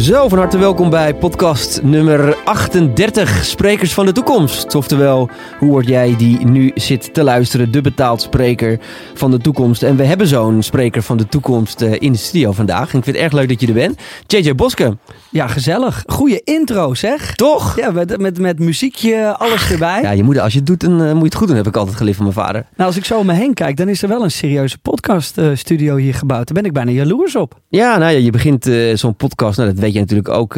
Zo, van harte welkom bij podcast nummer 38, Sprekers van de Toekomst. Oftewel, hoe word jij die nu zit te luisteren, de betaald spreker van de toekomst. En we hebben zo'n spreker van de toekomst eh, in de studio vandaag. En ik vind het erg leuk dat je er bent. JJ Boske. Ja, gezellig. Goeie intro zeg. Toch? Ja, met, met, met muziekje, alles erbij. Ja, je moet, als je het doet, dan uh, moet je het goed doen, heb ik altijd geleerd van mijn vader. Nou, als ik zo om me heen kijk, dan is er wel een serieuze podcaststudio uh, hier gebouwd. Daar ben ik bijna jaloers op. Ja, nou ja, je begint uh, zo'n podcast, nou, dat weet je natuurlijk ook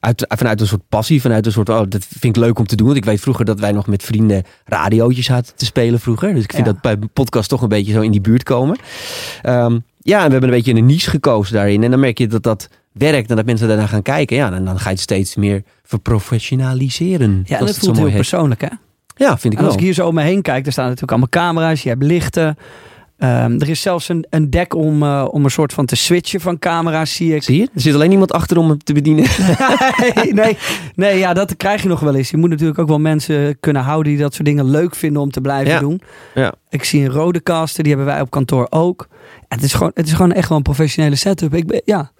uit, vanuit een soort passie, vanuit een soort, oh, dat vind ik leuk om te doen. Want ik weet vroeger dat wij nog met vrienden radiootjes hadden te spelen vroeger. Dus ik vind ja. dat bij podcast toch een beetje zo in die buurt komen. Um, ja, en we hebben een beetje een niche gekozen daarin. En dan merk je dat dat werkt en dat mensen daarna gaan kijken. Ja, en dan ga je het steeds meer verprofessionaliseren. Ja, dat, dat voelt heel heet. persoonlijk, hè? Ja, vind ik en wel. Als ik hier zo om me heen kijk, er staan natuurlijk allemaal camera's, je hebt lichten. Um, er is zelfs een, een dek om, uh, om een soort van te switchen van camera's, zie ik. Zie je? Er zit alleen iemand achter om hem te bedienen. nee, nee, nee, ja, dat krijg je nog wel eens. Je moet natuurlijk ook wel mensen kunnen houden die dat soort dingen leuk vinden om te blijven ja. doen. Ja. Ik zie een rode caster, die hebben wij op kantoor ook. Het is gewoon, het is gewoon echt wel een professionele setup. Ik ben, ja,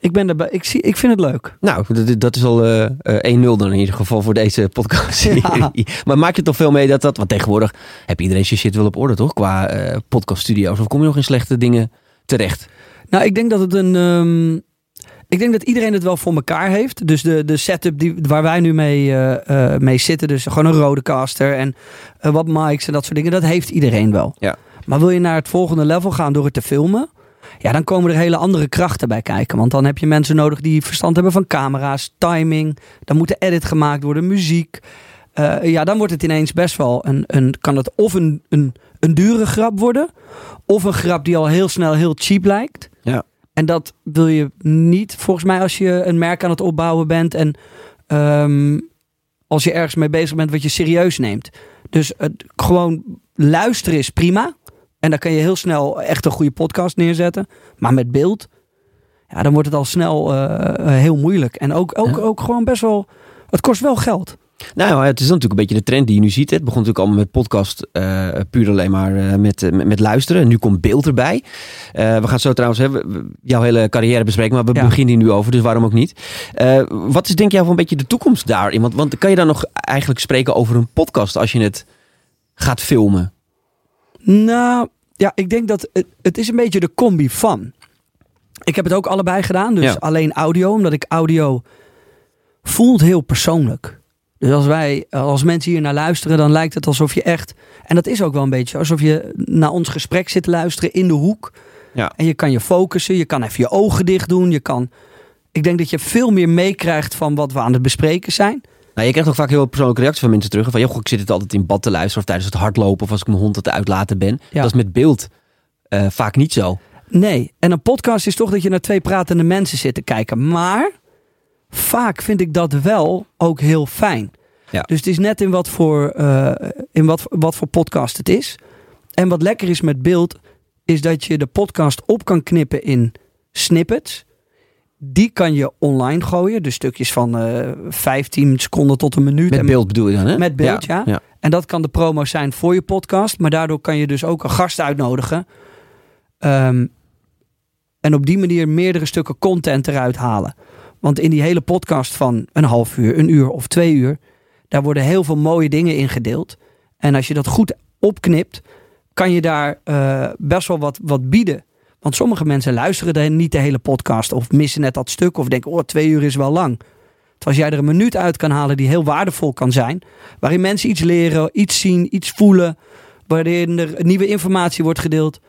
ik ben erbij. Ik, zie, ik vind het leuk. Nou, dat, dat is al uh, uh, 1-0 dan in ieder geval voor deze podcast. Ja. maar maak je toch veel mee dat dat... Want tegenwoordig heb iedereen zijn shit wel op orde, toch? Qua uh, podcaststudio's. Of kom je nog in slechte dingen terecht? Nou, ik denk dat het een... Um, ik denk dat iedereen het wel voor elkaar heeft. Dus de, de setup die, waar wij nu mee, uh, mee zitten. Dus gewoon een rode caster en wat mics en dat soort dingen. Dat heeft iedereen wel. Ja. Maar wil je naar het volgende level gaan door het te filmen... Ja, dan komen er hele andere krachten bij kijken. Want dan heb je mensen nodig die verstand hebben van camera's, timing. Dan moet de edit gemaakt worden, muziek. Uh, ja, dan wordt het ineens best wel een. een kan het of een, een, een dure grap worden. Of een grap die al heel snel heel cheap lijkt. Ja. En dat wil je niet, volgens mij, als je een merk aan het opbouwen bent. En um, als je ergens mee bezig bent wat je serieus neemt. Dus het, gewoon luisteren is prima. En dan kan je heel snel echt een goede podcast neerzetten. Maar met beeld, ja, dan wordt het al snel uh, heel moeilijk. En ook, ook, ja. ook gewoon best wel, het kost wel geld. Nou, het is natuurlijk een beetje de trend die je nu ziet. Het begon natuurlijk allemaal met podcast, uh, puur alleen maar uh, met, met, met, luisteren. En nu komt beeld erbij. Uh, we gaan zo trouwens hebben, jouw hele carrière bespreken, maar we ja. beginnen hier nu over, dus waarom ook niet. wat is denk jij van een beetje de toekomst daarin? Want, want kan je dan nog eigenlijk spreken over een podcast als je het gaat filmen? Nou, ja, ik denk dat het, het is een beetje de combi van. Ik heb het ook allebei gedaan, dus Ja. alleen audio, omdat ik audio voelt heel persoonlijk. Dus als wij, als mensen hier naar luisteren, dan lijkt het alsof je echt, en dat is ook wel een beetje, alsof je naar ons gesprek zit te luisteren in de hoek. Ja. En je kan je focussen, je kan even je ogen dicht doen, je kan. Ik denk dat je veel meer meekrijgt van wat we aan het bespreken zijn. Nou, je krijgt ook vaak heel persoonlijke reacties van mensen terug. Van, joh, ik zit het altijd in bad te luisteren of tijdens het hardlopen of als ik mijn hond aan het uitlaten ben. Ja. Dat is met beeld uh, vaak niet zo. Nee, en een podcast is toch dat je naar twee pratende mensen zit te kijken. Maar vaak vind ik dat wel ook heel fijn. Ja. Dus het is net in wat voor, uh, in wat, wat voor podcast het is. En wat lekker is met beeld, is dat je de podcast op kan knippen in snippets. Die kan je online gooien. Dus stukjes van uh, 15 seconden tot een minuut. Met En beeld bedoel je dan, hè? Met beeld, ja. ja. En dat kan de promo zijn voor je podcast. Maar daardoor kan je dus ook een gast uitnodigen. Um, en op die manier meerdere stukken content eruit halen. Want in die hele podcast van een half uur, een uur of twee uur... daar worden heel veel mooie dingen in gedeeld. En als je dat goed opknipt... kan je daar uh, best wel wat, wat bieden. Want sommige mensen luisteren dan niet de hele podcast... of missen net dat stuk of denken... oh, twee uur is wel lang. Terwijl als jij er een minuut uit kan halen die heel waardevol kan zijn... waarin mensen iets leren, iets zien, iets voelen... waarin er nieuwe informatie wordt gedeeld...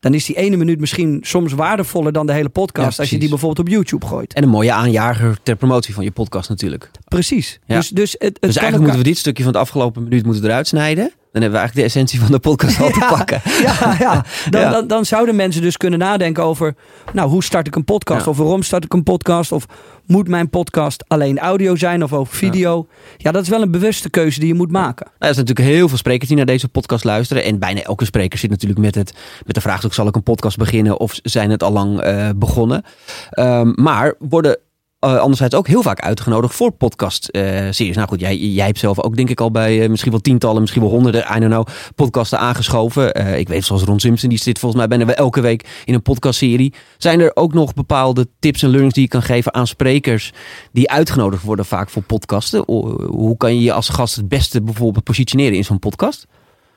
dan is die ene minuut misschien soms waardevoller dan de hele podcast... Ja, als je die bijvoorbeeld op YouTube gooit. En een mooie aanjager ter promotie van je podcast natuurlijk. Precies. Ja. Dus, dus, het, het Dus eigenlijk elkaar- moeten we dit stukje van het afgelopen minuut moeten eruit snijden. Dan hebben we eigenlijk de essentie van de podcast al te pakken. Ja, ja. Dan, Ja. Dan, dan zouden mensen dus kunnen nadenken over... nou, hoe start ik een podcast? Ja. Of waarom start ik een podcast? Of moet mijn podcast alleen audio zijn of ook video? Ja, dat is wel een bewuste keuze die je moet maken. Nou, er zijn natuurlijk heel veel sprekers die naar deze podcast luisteren. En bijna elke spreker zit natuurlijk met, het, met de vraag... zal ik een podcast beginnen of zijn het al lang eh, begonnen? Ehm, maar worden uh, anderzijds ook heel vaak uitgenodigd voor podcast-series. nou goed, jij, jij hebt zelf ook denk ik al bij misschien wel tientallen, misschien wel honderden, I don't know, podcasten aangeschoven. ik weet zoals Ron Simpson, die zit volgens mij bijna elke week in een podcastserie. Zijn er ook nog bepaalde tips en learnings die je kan geven aan sprekers die uitgenodigd worden vaak voor podcasten? Hoe kan je je als gast het beste bijvoorbeeld positioneren in zo'n podcast?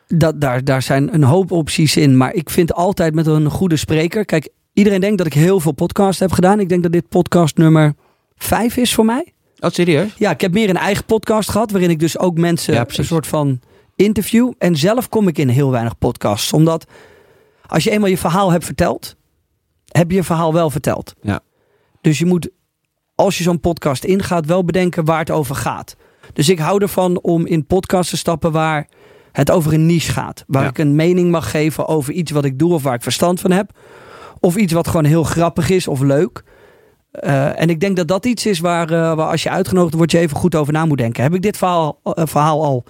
Dat, daar, daar zijn een hoop opties in. Maar ik vind altijd met een goede spreker. Kijk, iedereen denkt dat ik heel veel podcasts heb gedaan. Ik denk dat dit podcast nummer vijf is voor mij. Oh, serieus? Ja, ik heb meer een eigen podcast gehad. Waarin ik dus ook mensen ja, een soort van interview. En zelf kom ik in heel weinig podcasts. Omdat als je eenmaal je verhaal hebt verteld. Heb je je verhaal wel verteld. Ja. Dus je moet, als je zo'n podcast ingaat, wel bedenken waar het over gaat. Dus ik hou ervan om in podcasts te stappen waar het over een niche gaat. Waar ik een mening mag geven over iets wat ik doe of waar ik verstand van heb. Of iets wat gewoon heel grappig is of leuk. Uh, en ik denk dat dat iets is waar, uh, waar als je uitgenodigd wordt, je even goed over na moet denken. Heb ik dit verhaal, uh, verhaal al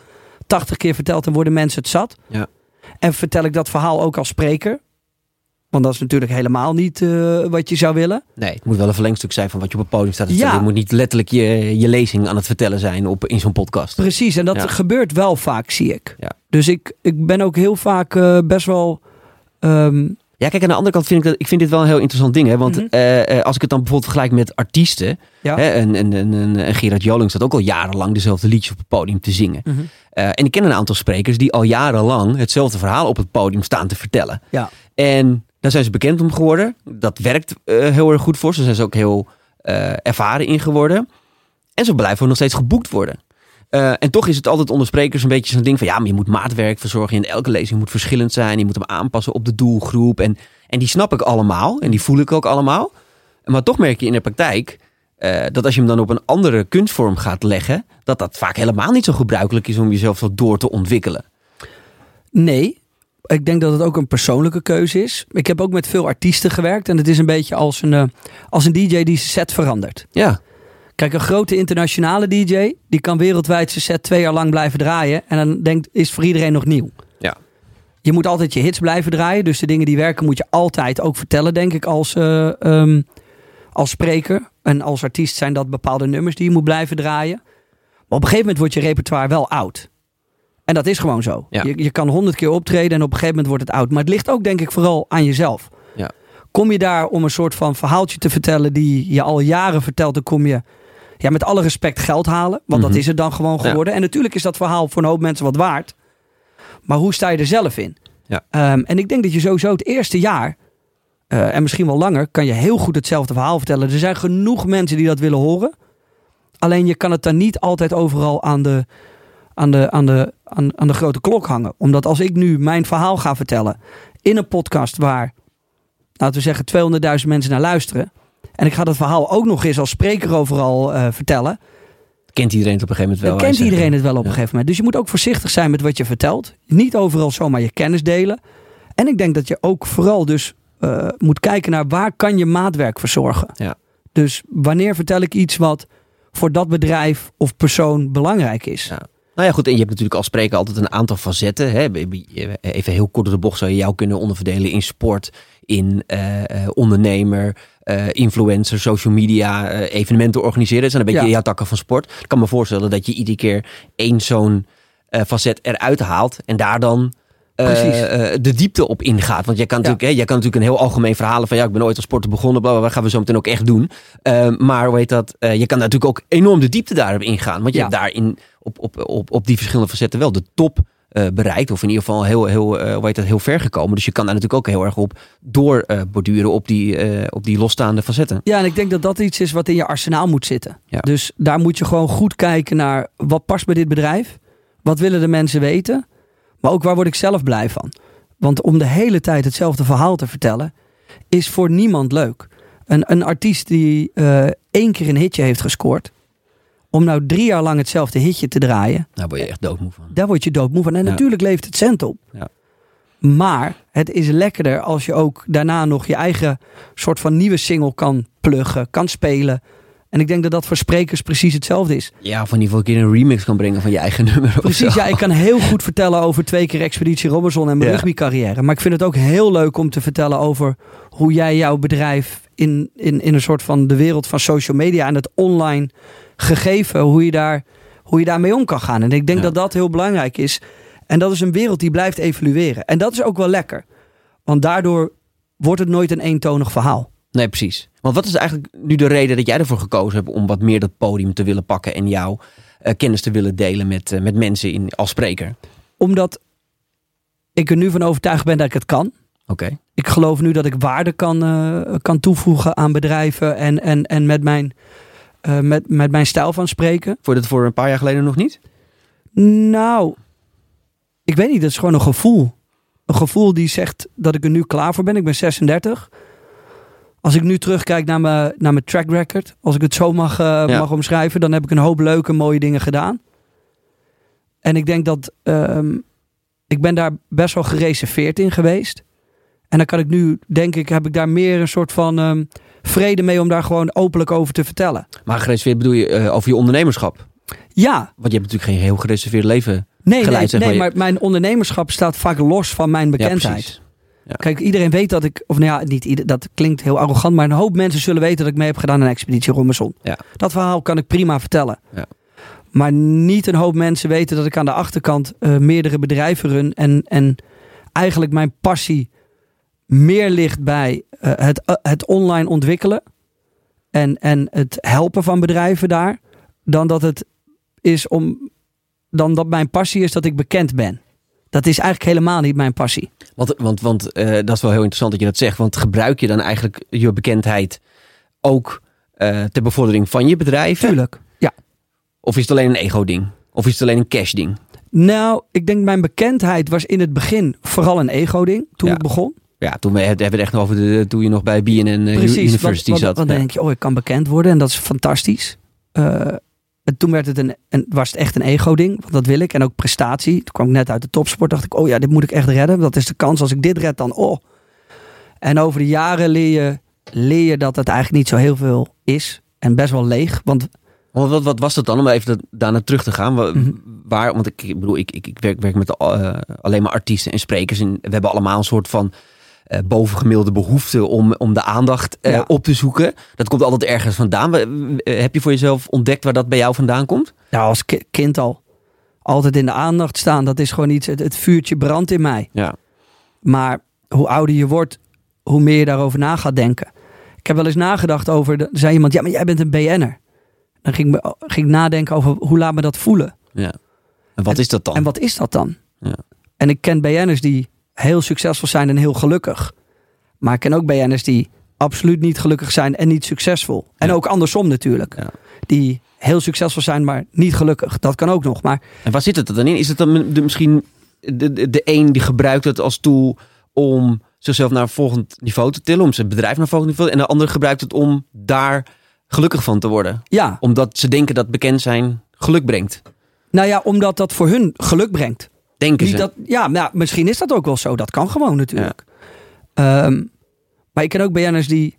80 keer verteld en worden mensen het zat? Ja. En vertel ik dat verhaal ook als spreker? Want dat is natuurlijk helemaal niet wat je zou willen. Nee, het moet wel een verlengstuk zijn van wat je op het podium staat. Ja. Je moet niet letterlijk je, je lezing aan het vertellen zijn op, in zo'n podcast. Precies, en dat gebeurt wel vaak, zie ik. Ja. Dus ik, ik ben ook heel vaak best wel um, ja, kijk, aan de andere kant vind ik dat ik vind dit wel een heel interessant ding. Hè? Want mhm. eh, eh, als ik het dan bijvoorbeeld vergelijk met artiesten. Ja. Hè, en, en, en, en, Gerard Joling staat ook al jarenlang dezelfde liedjes op het podium te zingen. Mhm. Eh, en ik ken een aantal sprekers die al jarenlang hetzelfde verhaal op het podium staan te vertellen. Ja. En daar zijn ze bekend om geworden. Dat werkt heel erg goed voor ze. Daar zijn ze ook heel ervaren in geworden. En ze blijven nog steeds geboekt worden. Uh, en toch is het altijd onder sprekers een beetje zo'n ding van ja, maar je moet maatwerk verzorgen. En elke lezing moet verschillend zijn. Je moet hem aanpassen op de doelgroep. En, en die snap ik allemaal. En die voel ik ook allemaal. Maar toch merk je in de praktijk uh, dat als je hem dan op een andere kunstvorm gaat leggen, dat dat vaak helemaal niet zo gebruikelijk is om jezelf zo door te ontwikkelen. Nee, ik denk dat het ook een persoonlijke keuze is. Ik heb ook met veel artiesten gewerkt en het is een beetje als een, uh, als een DJ die zijn set verandert. Ja. Kijk, een grote internationale DJ, die kan wereldwijd zijn set twee jaar lang blijven draaien. En dan denkt, is voor iedereen nog nieuw. Ja. Je moet altijd je hits blijven draaien. Dus de dingen die werken moet je altijd ook vertellen, denk ik, als, uh, um, als spreker. En als artiest zijn dat bepaalde nummers die je moet blijven draaien. Maar op een gegeven moment wordt je repertoire wel oud. En dat is gewoon zo. Ja. Je, je kan honderd keer optreden en op een gegeven moment wordt het oud. Maar het ligt ook, denk ik, vooral aan jezelf. Ja. Kom je daar om een soort van verhaaltje te vertellen die je al jaren vertelt, dan kom je ja, met alle respect geld halen. Want dat mhm. is het dan gewoon geworden. En natuurlijk is dat verhaal voor een hoop mensen wat waard. Maar hoe sta je er zelf in? Ja. Ehm, en ik denk dat je sowieso het eerste jaar, uh, en misschien wel langer, kan je heel goed hetzelfde verhaal vertellen. Er zijn genoeg mensen die dat willen horen. Alleen je kan het dan niet altijd overal aan de, aan de, aan de, aan, aan de grote klok hangen. Omdat als ik nu mijn verhaal ga vertellen in een podcast waar, laten we zeggen, 200.000 mensen naar luisteren en ik ga dat verhaal ook nog eens als spreker overal uh, vertellen. Kent iedereen het op een gegeven moment wel? Dan kent iedereen het wel op een gegeven moment. Dus je moet ook voorzichtig zijn met wat je vertelt. Niet overal zomaar je kennis delen. En ik denk dat je ook vooral dus uh, moet kijken naar waar kan je maatwerk verzorgen. Ja. Dus wanneer vertel ik iets wat voor dat bedrijf of persoon belangrijk is. Ja. Nou ja, goed. En je hebt natuurlijk als spreker altijd een aantal facetten. Hè. Even heel kort door de bocht zou je jou kunnen onderverdelen in sport, in uh, ondernemer, uh, influencer, social media, uh, evenementen organiseren. Dat zijn een beetje ja. jouw takken van sport. Ik kan me voorstellen dat je iedere keer één zo'n uh, facet eruit haalt en daar dan de diepte op ingaat. Want jij kan, natuurlijk, hè, jij kan natuurlijk een heel algemeen verhalen van ja, ik ben ooit als sporter begonnen, bla, bla, gaan we zo meteen ook echt doen. maar hoe heet dat? je kan natuurlijk ook enorm de diepte daarop ingaan. Want je hebt daarin op, op, op, op die verschillende facetten wel de top uh, bereikt. Of in ieder geval heel, heel, uh, dat, heel ver gekomen. Dus je kan daar natuurlijk ook heel erg op doorborduren uh, op, die, op die losstaande facetten. Ja, en ik denk dat dat iets is wat in je arsenaal moet zitten. Ja. Dus daar moet je gewoon goed kijken naar wat past bij dit bedrijf. Wat willen de mensen weten? Maar ook waar word ik zelf blij van? Want om de hele tijd hetzelfde verhaal te vertellen, is voor niemand leuk. Een, een artiest die één keer een hitje heeft gescoord, om nou drie jaar lang hetzelfde hitje te draaien. Daar word je echt doodmoe van. Daar word je doodmoe van. En natuurlijk levert het cent op. Ja. Maar het is lekkerder als je ook daarna nog je eigen soort van nieuwe single kan pluggen, kan spelen. En ik denk dat dat voor sprekers precies hetzelfde is. Ja, of in ieder geval een keer een remix kan brengen van je eigen nummer. Precies, ja, ik kan heel goed vertellen over twee keer Expeditie Robinson en mijn Ja. rugbycarrière. Maar ik vind het ook heel leuk om te vertellen over hoe jij jouw bedrijf in, in, in een soort van de wereld van social media en het online gegeven, hoe je, daar, hoe je daarmee om kan gaan. En ik denk Ja. dat dat heel belangrijk is. En dat is een wereld die blijft evolueren. En dat is ook wel lekker. Want daardoor wordt het nooit een eentonig verhaal. Nee, precies. Want wat is eigenlijk nu de reden dat jij ervoor gekozen hebt om wat meer dat podium te willen pakken en jouw eh, kennis te willen delen met, eh, met mensen in, als spreker? Omdat ik er nu van overtuigd ben dat ik het kan. Oké. ik geloof nu dat ik waarde kan, eh, kan toevoegen aan bedrijven en, en, en met, mijn, eh, met, met mijn stijl van spreken. Vond je dat voor een paar jaar geleden nog niet? Nou, ik weet niet, dat is gewoon een gevoel. Een gevoel die zegt dat ik er nu klaar voor ben. Ik ben 36. Als ik nu terugkijk naar mijn, naar mijn track record, als ik het zo mag, eh, Ja. mag omschrijven, dan heb ik een hoop leuke, mooie dingen gedaan. En ik denk dat ehm, ik ben daar best wel gereserveerd in geweest. En dan kan ik nu, denk ik, heb ik daar meer een soort van ehm, vrede mee om daar gewoon openlijk over te vertellen. Maar gereserveerd bedoel je eh, over je ondernemerschap? Ja, Want je hebt natuurlijk geen heel gereserveerd leven. nee, Geleid, nee, nee maar. maar mijn ondernemerschap staat vaak los van mijn Ja, bekendheid. precies. Kijk, iedereen weet dat ik, of nou ja, niet ieder, dat klinkt heel arrogant, maar een hoop mensen zullen weten dat ik mee heb gedaan aan Expeditie Robinson. Ja. Dat verhaal kan ik prima vertellen. Ja. Maar niet een hoop mensen weten dat ik aan de achterkant eh, meerdere bedrijven run en, en eigenlijk mijn passie meer ligt bij eh, het, eh, het online ontwikkelen en, en het helpen van bedrijven daar, dan dat het is om, dan dat mijn passie is dat ik bekend ben. Dat is eigenlijk helemaal niet mijn passie. Want, want, want eh, dat is wel heel interessant dat je dat zegt. Want gebruik je dan eigenlijk je bekendheid ook ter bevordering van je bedrijf? Tuurlijk. Ja. Of is het alleen een ego-ding? Of is het alleen een cash-ding? Nou, ik denk mijn bekendheid was in het begin vooral een ego-ding toen Ja. ik begon. Ja, toen we, hebben we het echt nog over de, toen je nog bij BNN eh, Precies, University zat. want, dan Ja. denk je, oh, ik kan bekend worden en dat is fantastisch. Eh, en toen werd het een, een, was het echt een ego-ding, want dat wil ik. En ook prestatie. Toen kwam ik net uit de topsport, dacht ik, oh ja, dit moet ik echt redden. Dat is de kans, als ik dit red, dan oh. En over de jaren leer je, leer je dat het eigenlijk niet zo heel veel is. En best wel leeg, want wat, wat was dat dan, om even daarna terug te gaan? Mhm. Waar, want ik, ik bedoel, ik, ik, ik werk, werk met eh, alleen maar artiesten en sprekers. En we hebben allemaal een soort van eh, bovengemiddelde behoefte om, om de aandacht eh, Ja. op te zoeken. Dat komt altijd ergens vandaan. Eh, Heb je voor jezelf ontdekt waar dat bij jou vandaan komt? nou, als ki- kind al altijd in de aandacht staan, dat is gewoon iets, het, het vuurtje brandt in mij. Ja. Maar hoe ouder je wordt, hoe meer je daarover na gaat denken. Ik heb wel eens nagedacht over, er zei iemand, ja, maar jij bent een BN'er. Dan ging ik, me- ging ik nadenken over, hoe laat me dat voelen? ja. En wat is dat dan? En wat is dat dan? Ja. En ik ken BN'ers die heel succesvol zijn en heel gelukkig. Maar ik ken ook BN'ers die absoluut niet gelukkig zijn en niet succesvol. En Ja. ook andersom natuurlijk. Ja. Die heel succesvol zijn, maar niet gelukkig. Dat kan ook nog. Maar En waar zit het dan in? Is het dan de, misschien de, de, de een die gebruikt het als tool om zichzelf naar een volgend niveau te tillen, om zijn bedrijf naar een volgend niveau, en de ander gebruikt het om daar gelukkig van te worden? ja, Omdat ze denken dat bekend zijn geluk brengt. nou ja, omdat dat voor hun geluk brengt. Denken Niet ze. dat, ja, nou, misschien is dat ook wel zo. Dat kan gewoon natuurlijk. Ehm, maar ik ken ook BN'ers die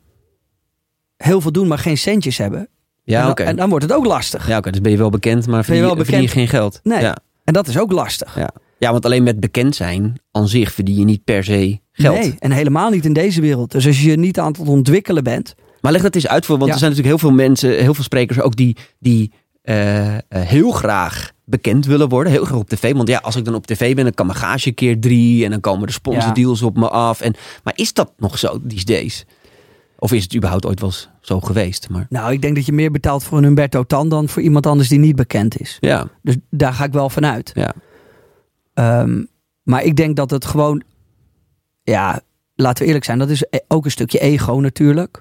heel veel doen, maar geen centjes hebben. ja, oké. en dan wordt het ook lastig. Ja, oké. Dus ben je wel bekend, maar Ben je verdien, wel verdien je geen geld. Nee. Ja. En dat is ook lastig. Ja. ja, want alleen met bekend zijn aan zich verdien je niet per se geld. Nee, en helemaal niet in deze wereld. Dus als je niet aan het ontwikkelen bent. Maar leg dat eens uit voor, want Ja. er zijn natuurlijk heel veel mensen, heel veel sprekers ook die, die eh, eh, heel graag bekend willen worden. Heel graag op tv. Want ja, als ik dan op tv ben, dan kan mijn gage keer drie en dan komen de sponsordeals op me af. En, maar is dat nog zo these days? Of is het überhaupt ooit wel eens zo geweest? Maar Nou, ik denk dat je meer betaalt voor een Humberto Tan dan voor iemand anders die niet bekend is. ja, Dus daar ga ik wel van uit. ja. Ehm, maar ik denk dat het gewoon, ja, laten we eerlijk zijn, dat is e- ook een stukje ego natuurlijk.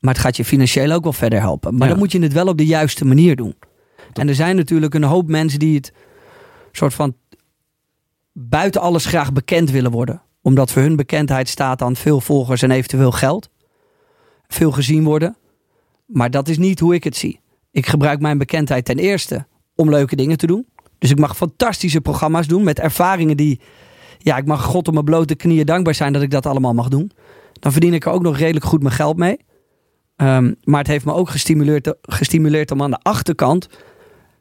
Maar het gaat je financieel ook wel verder helpen. Maar Ja. dan moet je het wel op de juiste manier doen. En er zijn natuurlijk een hoop mensen die het soort van buiten alles graag bekend willen worden. Omdat voor hun bekendheid staat aan veel volgers en eventueel geld. Veel gezien worden. Maar dat is niet hoe ik het zie. Ik gebruik mijn bekendheid ten eerste om leuke dingen te doen. Dus ik mag fantastische programma's doen met ervaringen die... Ja, ik mag God op mijn blote knieën dankbaar zijn dat ik dat allemaal mag doen. Dan verdien ik er ook nog redelijk goed mijn geld mee. Ehm, maar het heeft me ook gestimuleerd, gestimuleerd om aan de achterkant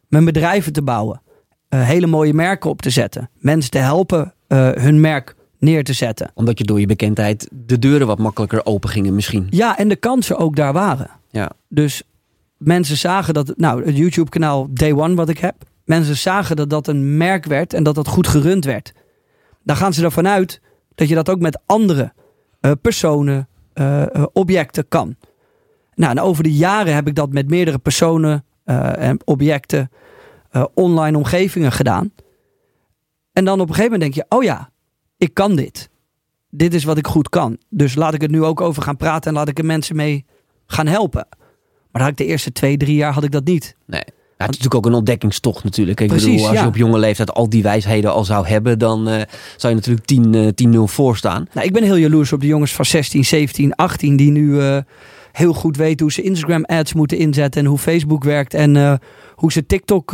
mijn bedrijven te bouwen. Uh, hele mooie merken op te zetten. Mensen te helpen uh, hun merk neer te zetten. Omdat je door je bekendheid de deuren wat makkelijker open gingen misschien. Ja, en de kansen ook daar waren. Ja. Dus mensen zagen dat, nou, het YouTube kanaal Day One wat ik heb. Mensen zagen dat dat een merk werd en dat dat goed gerund werd. Dan gaan ze ervan uit dat je dat ook met andere uh, personen, objecten kan. Nou, en over de jaren heb ik dat met meerdere personen en objecten, online omgevingen gedaan. En dan op een gegeven moment denk je, oh ja, ik kan dit. Dit is wat ik goed kan. Dus laat ik het nu ook over gaan praten en laat ik er mensen mee gaan helpen. Maar had ik de eerste twee, drie jaar had ik dat niet. Nee. Ja, het is natuurlijk ook een ontdekkingstocht natuurlijk. Ik Precies, bedoel, als je op jonge leeftijd al die wijsheden al zou hebben, dan uh, zou je natuurlijk 10-0 uh, eh, voor staan. Nou, ik ben heel jaloers op de jongens van 16, 17, 18 die nu uh, heel goed weten hoe ze Instagram ads moeten inzetten en hoe Facebook werkt en hoe ze TikTok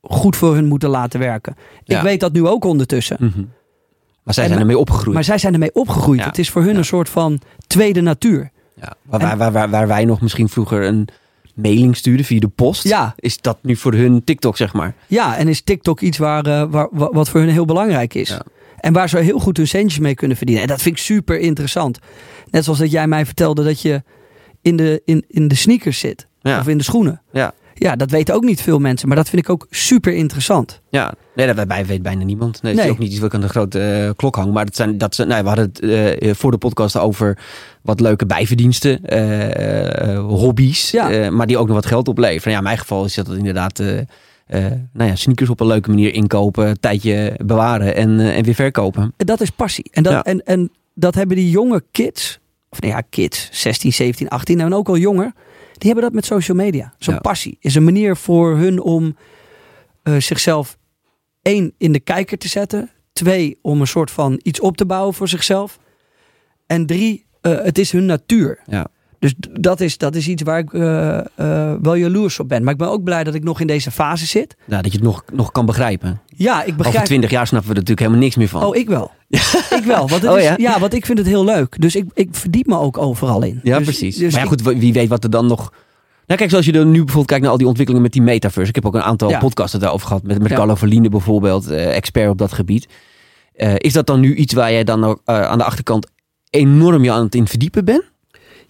goed voor hun moeten laten werken. Ik weet dat nu ook ondertussen. Mm -hmm. Maar zij zijn ermee opgegroeid. Maar zij zijn ermee opgegroeid. Ja. Het is voor hun een soort van tweede natuur. Ja. Waar, waar, waar, waar, wij nog misschien vroeger een mailing stuurden via de post, ja. is dat nu voor hun TikTok, zeg maar. Ja, en is TikTok iets waar, waar, wat voor hun heel belangrijk is. En waar ze heel goed hun centjes mee kunnen verdienen. En dat vind ik super interessant. Net zoals dat jij mij vertelde dat je in de, in, in de sneakers zit. Of in de schoenen. Ja. Ja, dat weten ook niet veel mensen, maar dat vind ik ook super interessant. Ja, nee, dat weet bijna niemand. Nee, is ook niet iets wat ik aan de grote uh, klok hang. Maar dat zijn, dat zijn, nou, we hadden het uh, voor de podcast over wat leuke bijverdiensten, uh, hobby's, ja. maar die ook nog wat geld opleveren. Ja, in mijn geval is dat inderdaad, nou ja, sneakers op een leuke manier inkopen, een tijdje bewaren en, en weer verkopen. Dat is passie. En dat, ja. en, en dat hebben die jonge kids, of nou ja, kids, 16, 17, 18 en ook al jonger die hebben dat met social media. Zo'n passie is een manier voor hun om uh, zichzelf één in de kijker te zetten. Twee, om een soort van iets op te bouwen voor zichzelf. En drie, het is hun natuur. Ja. Dus dat is, dat is iets waar ik uh, uh, wel jaloers op ben. Maar ik ben ook blij dat ik nog in deze fase zit. Ja, dat je het nog, nog kan begrijpen. Ja, ik begrijp. Over twintig jaar snappen we er natuurlijk helemaal niks meer van. Oh, ik wel. ik wel. Want het oh, is, ja? ja? want ik vind het heel leuk. Dus ik, ik verdiep me ook overal in. Ja, dus, precies. Dus maar ja, goed, wie weet wat er dan nog... Nou kijk, zoals je er nu bijvoorbeeld kijkt naar al die ontwikkelingen met die metaverse. Ik heb ook een aantal ja. podcasts daarover gehad. Met, met ja. Carlo Verliende bijvoorbeeld, uh, expert op dat gebied. Is dat dan nu iets waar jij dan ook, aan de achterkant enorm je aan het in verdiepen bent?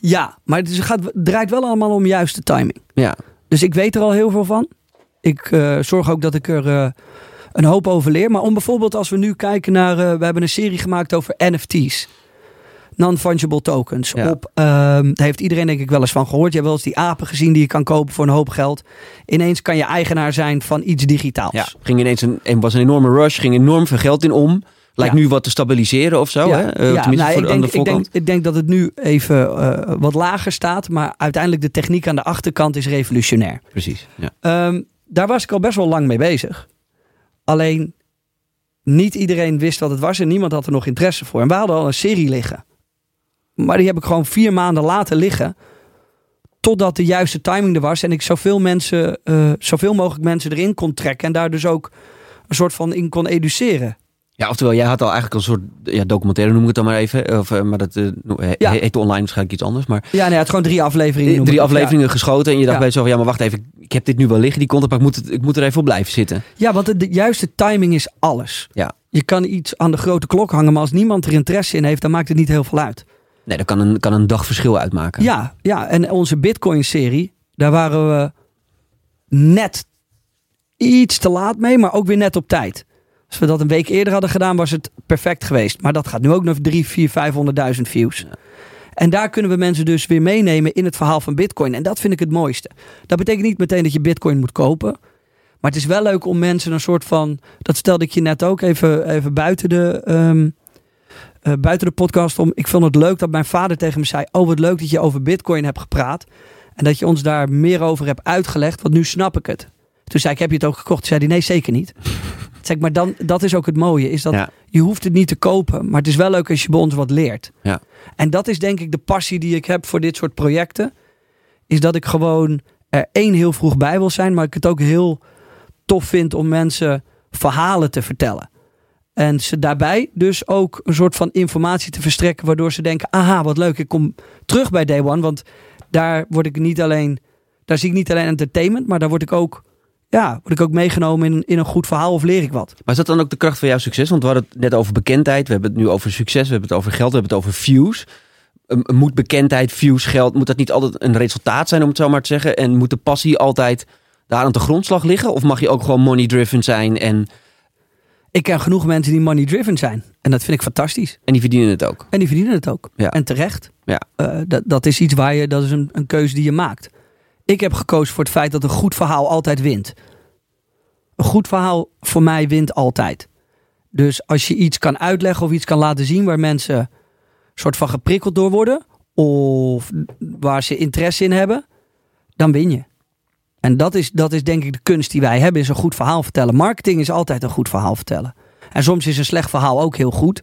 Ja, maar het gaat, draait wel allemaal om juiste timing. Ja. Dus ik weet er al heel veel van. Ik uh, zorg ook dat ik er uh, een hoop over leer. Maar om bijvoorbeeld als we nu kijken naar... Uh, we hebben een serie gemaakt over NFT's. Non-fungible tokens. Ja. Op, daar heeft iedereen denk ik wel eens van gehoord. Je hebt wel eens die apen gezien die je kan kopen voor een hoop geld. Ineens kan je eigenaar zijn van iets digitaals. Ja, ging ineens een, was een enorme rush. Ging enorm veel geld in om. Lijkt ja. nu wat te stabiliseren of zo. Ja, hè? Uh, ja nou, ik, denk, de ik, denk, ik denk dat het nu even uh, wat lager staat. Maar uiteindelijk de techniek aan de achterkant is revolutionair. Precies. Ja. Um, daar was ik al best wel lang mee bezig. Alleen niet iedereen wist wat het was en niemand had er nog interesse voor. En we hadden al een serie liggen. Maar die heb ik gewoon vier maanden laten liggen. Totdat de juiste timing er was. En ik zoveel, mensen, uh, zoveel mogelijk mensen erin kon trekken. En daar dus ook een soort van in kon educeren. Ja, oftewel, jij had al eigenlijk een soort ja, documentaire, noem ik het dan maar even. Of, uh, maar dat uh, ja. heet online waarschijnlijk iets anders. Maar, ja, nee, het gewoon drie afleveringen. Drie afleveringen ja. geschoten. En je dacht bij zo van, ja, maar wacht even. Ik heb dit nu wel liggen, die content, maar ik moet, het, ik moet er even op blijven zitten. Ja, want de, de juiste timing is alles. Ja. Je kan iets aan de grote klok hangen, maar als niemand er interesse in heeft, dan maakt het niet heel veel uit. Nee, dat kan een, kan een dag verschil uitmaken. Ja, ja, en onze Bitcoin-serie, daar waren we net iets te laat mee, maar ook weer net op tijd. Als we dat een week eerder hadden gedaan, was het perfect geweest. Maar dat gaat nu ook nog 3, 4, 500.000 views. En daar kunnen we mensen dus weer meenemen in het verhaal van Bitcoin. En dat vind ik het mooiste. Dat betekent niet meteen dat je Bitcoin moet kopen. Maar het is wel leuk om mensen een soort van. Dat stelde ik je net ook even, even buiten, de, um, uh, buiten de podcast om. Ik vond het leuk dat mijn vader tegen me zei: Oh, wat leuk dat je over Bitcoin hebt gepraat. En dat je ons daar meer over hebt uitgelegd. Want nu snap ik het. Toen zei ik: Heb je het ook gekocht? Toen zei hij: Nee, zeker niet. Zeg maar dan, dat is ook het mooie. Is dat ja. je hoeft het niet te kopen. Maar het is wel leuk als je bij ons wat leert. Ja. En dat is denk ik de passie die ik heb voor dit soort projecten. Is dat ik gewoon er één heel vroeg bij wil zijn. Maar ik het ook heel tof vind om mensen verhalen te vertellen. En ze daarbij dus ook een soort van informatie te verstrekken, waardoor ze denken: aha, wat leuk, ik kom terug bij Day One. Want daar word ik niet alleen, daar zie ik niet alleen entertainment, maar daar word ik ook, ja, word ik ook meegenomen in, in een goed verhaal of leer ik wat. Maar is dat dan ook de kracht van jouw succes? Want we hadden het net over bekendheid, we hebben het nu over succes, we hebben het over geld, we hebben het over views. Moet bekendheid, views, geld, moet dat niet altijd een resultaat zijn, om het zo maar te zeggen? En moet de passie altijd daar aan de grondslag liggen? Of mag je ook gewoon money-driven zijn en, Ik ken genoeg mensen die money driven zijn. En dat vind ik fantastisch. en die verdienen het ook? En die verdienen het ook. Ja. En terecht. Ja. Eh, dat, dat is iets waar je, dat is een, een keuze die je maakt. Ik heb gekozen voor het feit dat een goed verhaal altijd wint. Een goed verhaal voor mij wint altijd. Dus als je iets kan uitleggen of iets kan laten zien waar mensen soort van geprikkeld door worden, of waar ze interesse in hebben, dan win je. En dat is, dat is denk ik de kunst die wij hebben, is een goed verhaal vertellen. Marketing is altijd een goed verhaal vertellen. En soms is een slecht verhaal ook heel goed.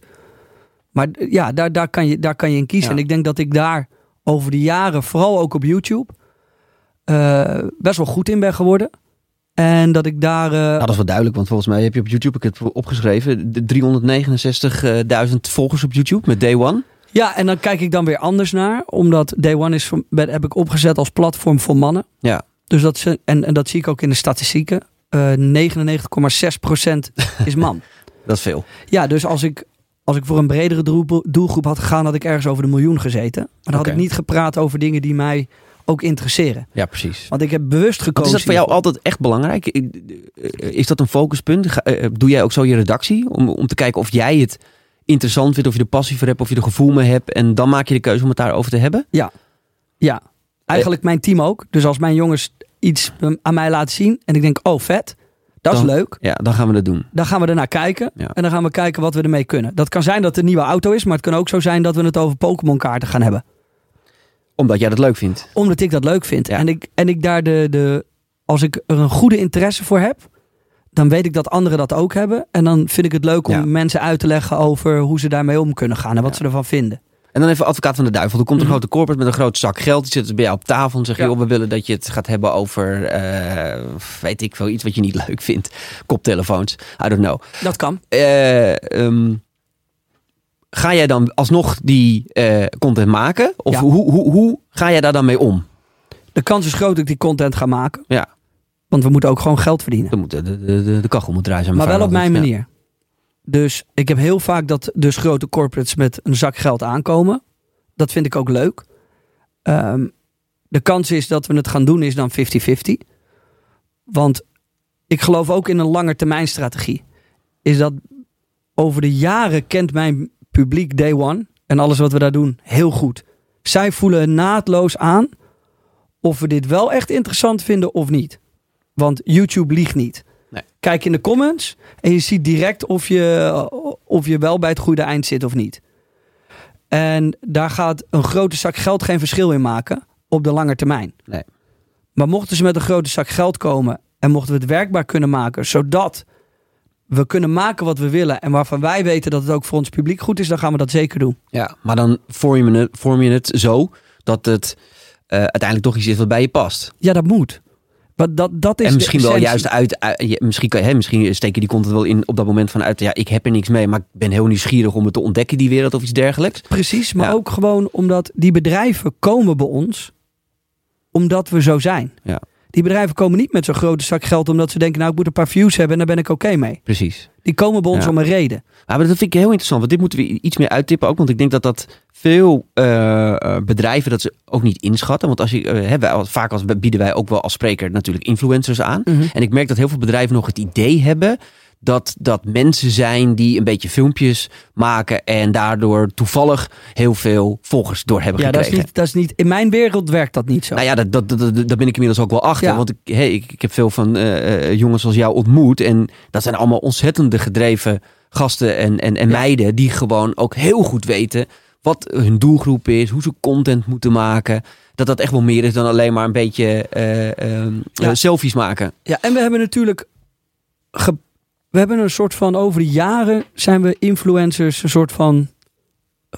Maar ja, daar, daar, kan, je, daar kan je in kiezen. Ja. En ik denk dat ik daar over de jaren, vooral ook op YouTube, best wel goed in ben geworden. En dat ik daar. eh, Nou, dat is wel duidelijk, want volgens mij heb je op YouTube, ik heb het opgeschreven, de 369.000 volgers op YouTube met Day One. Ja, en dan kijk ik dan weer anders naar. Omdat Day One is, heb ik opgezet als platform voor mannen. Ja. Dus dat ze, en, en dat zie ik ook in de statistieken. Eh 99,6% is man. Dat is veel. Ja, dus als ik, als ik voor een bredere doelgroep, had gegaan, had ik ergens over de miljoen gezeten. Maar dan had ik niet gepraat over dingen die mij ook interesseren. Ja, precies. Want ik heb bewust Wat gekozen. is dat voor jou altijd echt belangrijk? Is dat een focuspunt? Eh, Doe jij ook zo je redactie? Om, om te kijken of jij het interessant vindt, of je er passie voor hebt, of je er gevoel mee hebt. En dan maak je de keuze om het daarover te hebben? Ja, eigenlijk mijn team ook. Dus als mijn jongens iets eh, aan mij laten zien en ik denk, oh vet, dat is leuk. Ja, dan gaan we dat doen. Dan gaan we ernaar kijken. Ja. En dan gaan we kijken wat we ermee kunnen. Dat kan zijn dat het een nieuwe auto is, maar het kan ook zo zijn dat we het over Pokémon kaarten gaan hebben. Omdat jij dat leuk vindt. Omdat ik dat leuk vind. Ja. En, ik, en ik daar de, de. Als ik er een goede interesse voor heb. Dan weet ik dat anderen dat ook hebben. En dan vind ik het leuk om Ja. mensen uit te leggen over hoe ze daarmee om kunnen gaan. En wat Ja. ze ervan vinden. En dan even advocaat van de duivel. Er komt een Mhm. grote corporate met een groot zak geld. Die zit bij jou op tafel en zegt: Ja. joh, we willen dat je het gaat hebben over, eh, weet ik veel, iets wat je niet leuk vindt. Koptelefoons. I don't know. Dat kan. Ehm, ga jij dan alsnog die eh, content maken? Of Ja. hoe, hoe, hoe ga jij daar dan mee om? De kans is groot dat ik die content ga maken. Ja. Want we moeten ook gewoon geld verdienen. De, de, de, de kachel moet draaien. Maar wel op mijn manier. Dus ik heb heel vaak dat dus grote corporates met een zak geld aankomen. Dat vind ik ook leuk. Ehm, de kans is dat we het gaan doen is dan 50-50. Want ik geloof ook in een langetermijnstrategie. Is dat over de jaren kent mijn publiek day one en alles wat we daar doen heel goed. Zij voelen naadloos aan of we dit wel echt interessant vinden of niet. Want YouTube liegt niet. Nee. Kijk in de comments en je ziet direct of je, of je wel bij het goede eind zit of niet. En daar gaat een grote zak geld geen verschil in maken op de lange termijn. Nee. Maar mochten ze met een grote zak geld komen en mochten we het werkbaar kunnen maken, zodat we kunnen maken wat we willen en waarvan wij weten dat het ook voor ons publiek goed is, dan gaan we dat zeker doen. Ja, maar dan vorm je het, vorm je het zo dat het eh, uiteindelijk toch iets is wat bij je past. Ja, dat moet. Want dat, dat is en misschien wel juist uit, misschien, kan hè, misschien steek je die content wel in op dat moment vanuit, ja, ik heb er niks mee, maar ik ben heel nieuwsgierig om het te ontdekken, die wereld of iets dergelijks. Precies, maar Ja. ook gewoon omdat die bedrijven komen bij ons omdat we zo zijn. Ja. Die bedrijven komen niet met zo'n grote zak geld omdat ze denken, nou ik moet een paar views hebben en daar ben ik oké mee. Precies. Die komen bij ons Ja. om een reden. Ja, maar dat vind ik heel interessant, want dit moeten we iets meer uittippen ook. Want ik denk dat dat veel eh, eh, bedrijven dat ze ook niet inschatten. Want als je, als- vaak als, bieden wij ook wel als spreker natuurlijk influencers aan. En ik merk dat heel veel bedrijven nog het idee hebben dat dat mensen zijn die een beetje filmpjes maken en daardoor toevallig heel veel volgers door hebben Ja, dat is, gekregen. niet, dat is niet. In mijn wereld werkt dat niet zo. Nou ja, dat, dat, dat, dat- daar ben ik inmiddels ook wel achter. Ja. Want ik, hey, ik, ik heb veel van eh, eh, jongens als jou ontmoet. En dat zijn allemaal ontzettende gedreven gasten en, en, en Ja. meiden. Die gewoon ook heel goed weten wat hun doelgroep is. Hoe ze content moeten maken. Dat dat echt wel meer is dan alleen maar een beetje eh, ehm, Ja. eh, selfies maken. Ja, en we hebben natuurlijk. ge- we hebben een soort van. Over de jaren zijn we influencers. Een soort van.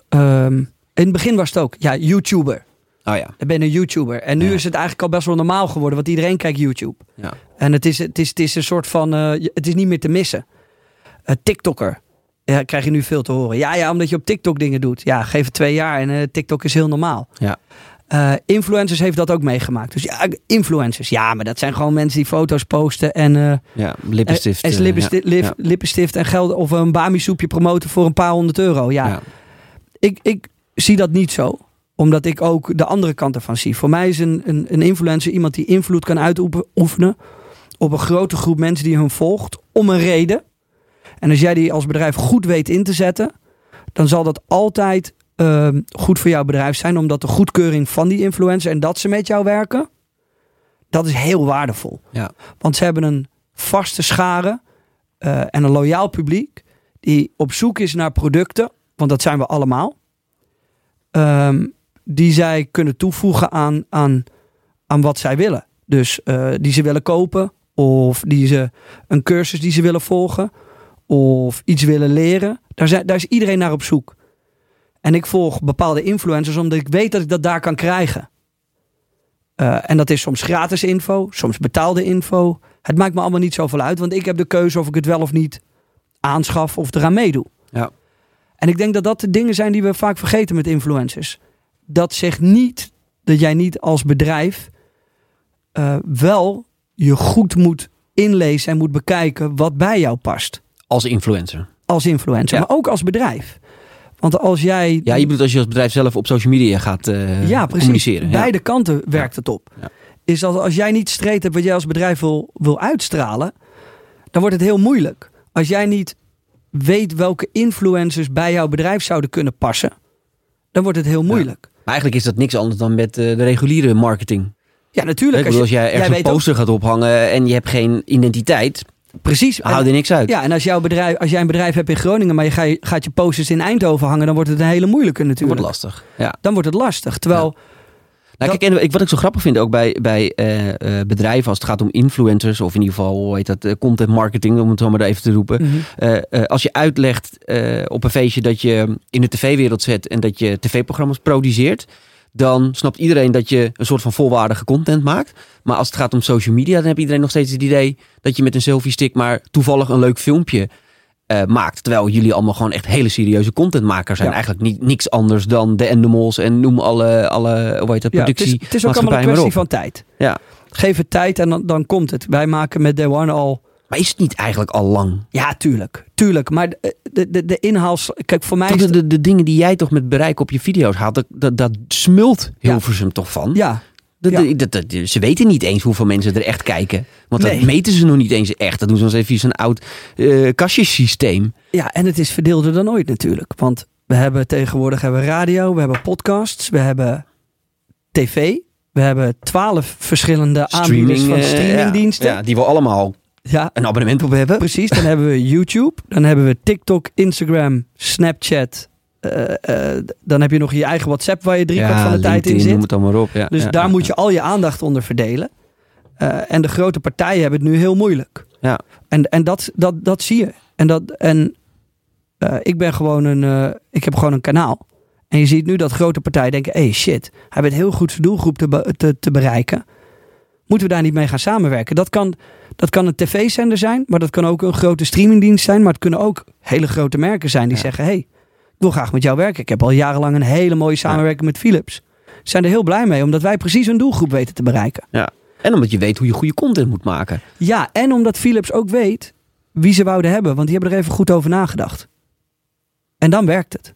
ehm, in het begin was het ook. Ja, YouTuber. Oh ja. Ik ben een YouTuber. En nu Ja. is het eigenlijk al best wel normaal geworden. Want iedereen kijkt YouTube. Ja. En het is, het is, het is een soort van. eh, het is niet meer te missen. Eh, TikToker. Ja, krijg je nu veel te horen. Ja, ja, omdat je op TikTok dingen doet. Ja, geef het twee jaar en eh, TikTok is heel normaal. Ja. Eh, influencers heeft dat ook meegemaakt. Dus ja, influencers. Ja, maar dat zijn gewoon mensen die foto's posten en... eh, Ja, lippenstift. en eh, lippenstift, ja. lip- Ja. lippenstift en geld of een bami soepje promoten voor een paar honderd euro. Ja, Ja. Ik, ik zie dat niet zo. Omdat ik ook de andere kant ervan zie. Voor mij is een, een, een influencer iemand die invloed kan uitoefenen op een grote groep mensen die hun volgt om een reden. En als jij die als bedrijf goed weet in te zetten, dan zal dat altijd ehm, goed voor jouw bedrijf zijn. Omdat de goedkeuring van die influencer en dat ze met jou werken, dat is heel waardevol. Ja. Want ze hebben een vaste schare eh, en een loyaal publiek die op zoek is naar producten, want dat zijn we allemaal, ehm, die zij kunnen toevoegen aan, aan, aan wat zij willen. Dus eh, die ze willen kopen, of die ze een cursus die ze willen volgen, of iets willen leren. Daar, zijn, daar is iedereen naar op zoek. En ik volg bepaalde influencers omdat ik weet dat ik dat daar kan krijgen. Eh, en dat is soms gratis info, soms betaalde info. Het maakt me allemaal niet zoveel uit, want ik heb de keuze of ik het wel of niet aanschaf of eraan meedoe. Ja. En ik denk dat dat de dingen zijn die we vaak vergeten met influencers. Dat zegt niet dat jij niet als bedrijf eh, wel je goed moet inlezen en moet bekijken wat bij jou past. Als influencer. Als influencer, Ja. maar ook als bedrijf. Want als jij Ja, je bedoelt als je als bedrijf zelf op social media gaat eh, ja, precies. communiceren. Ja. Beide kanten werkt het op. Ja. Is dat als jij niet streed hebt wat jij als bedrijf wil, wil uitstralen, dan wordt het heel moeilijk. Als jij niet weet welke influencers bij jouw bedrijf zouden kunnen passen, dan wordt het heel moeilijk. Maar eigenlijk is dat niks anders dan met eh, de reguliere marketing. Ja, natuurlijk. Ik bedoel, als jij ergens een ook- poster gaat ophangen en je hebt geen identiteit, precies. Houdt er niks uit. ja, en als, jouw bedrijf, als jij een bedrijf hebt in Groningen, maar je ga- gaat je posters in Eindhoven hangen, dan wordt het een hele moeilijke Dat wordt natuurlijk. lastig. Ja. Dan wordt het lastig. Terwijl, Nou, kijk, en ik, wat ik zo grappig vind ook bij, bij eh, eh, bedrijven als het gaat om influencers, of in ieder geval, hoe heet dat, eh, content marketing, om het zo maar even te roepen. Mhm. Als je uitlegt op een feestje dat je in de tv-wereld zet en dat je tv-programma's produceert, dan snapt iedereen dat je een soort van volwaardige content maakt. Maar als het gaat om social media, dan heb iedereen nog steeds het idee dat je met een selfie-stick maar toevallig een leuk filmpje eh, maakt. Terwijl jullie allemaal gewoon echt hele serieuze contentmakers zijn. Ja. Eigenlijk niet, niks anders dan de Animals en noem alle, alle hoe heet dat, ja, het, productie. is, het is ook allemaal een kwestie van tijd. Ja. Geef het tijd en dan, dan komt het. Wij maken met Day One al Maar is het niet eigenlijk al lang? Ja, tuurlijk. Tuurlijk. Maar de, de, de, de inhaals... Kijk, voor mij de, de, de dingen die jij toch met bereik op je video's haalt, dat, dat, dat smult Hilversum toch van? Ja, Dat- Ja. dat- ze weten niet eens hoeveel mensen er echt kijken. Want dat meten ze nog niet eens echt. Dat doen ze eens via zo'n oud eh kastjesysteem. ja, en het is verdeelder dan ooit natuurlijk. Want we hebben tegenwoordig hebben radio, we hebben podcasts, we hebben tv. We hebben twaalf verschillende aanbieders van eh, streamingdiensten. Ja, ja, die we allemaal ja, een abonnement op hebben. precies. Dan hebben we YouTube. Dan hebben we TikTok, Instagram, Snapchat. eh, eh, dan heb je nog je eigen WhatsApp waar je driekwart ja, van de tijd in LinkedIn, noem zit. het allemaal op. Ja, Dus ja, daar moet je al je aandacht onder verdelen. Eh, en de grote partijen hebben het nu heel moeilijk. Ja. En, en dat, dat, dat zie je. En, dat, en ik ben gewoon een. ik heb gewoon een kanaal. En je ziet nu dat grote partijen denken: hey shit, hij weet heel goed zijn doelgroep te, te bereiken. Moeten we daar niet mee gaan samenwerken? Dat kan, dat kan een tv-zender zijn, maar dat kan ook een grote streamingdienst zijn. Maar het kunnen ook hele grote merken zijn die Ja. zeggen: hey, ik wil graag met jou werken. Ik heb al jarenlang een hele mooie samenwerking met Philips. Ze zijn er heel blij mee, omdat wij precies hun doelgroep weten te bereiken. En omdat je weet hoe je goede content moet maken. Ja, en omdat Philips ook weet wie ze wouden hebben, want die hebben er even goed over nagedacht. En dan werkt het.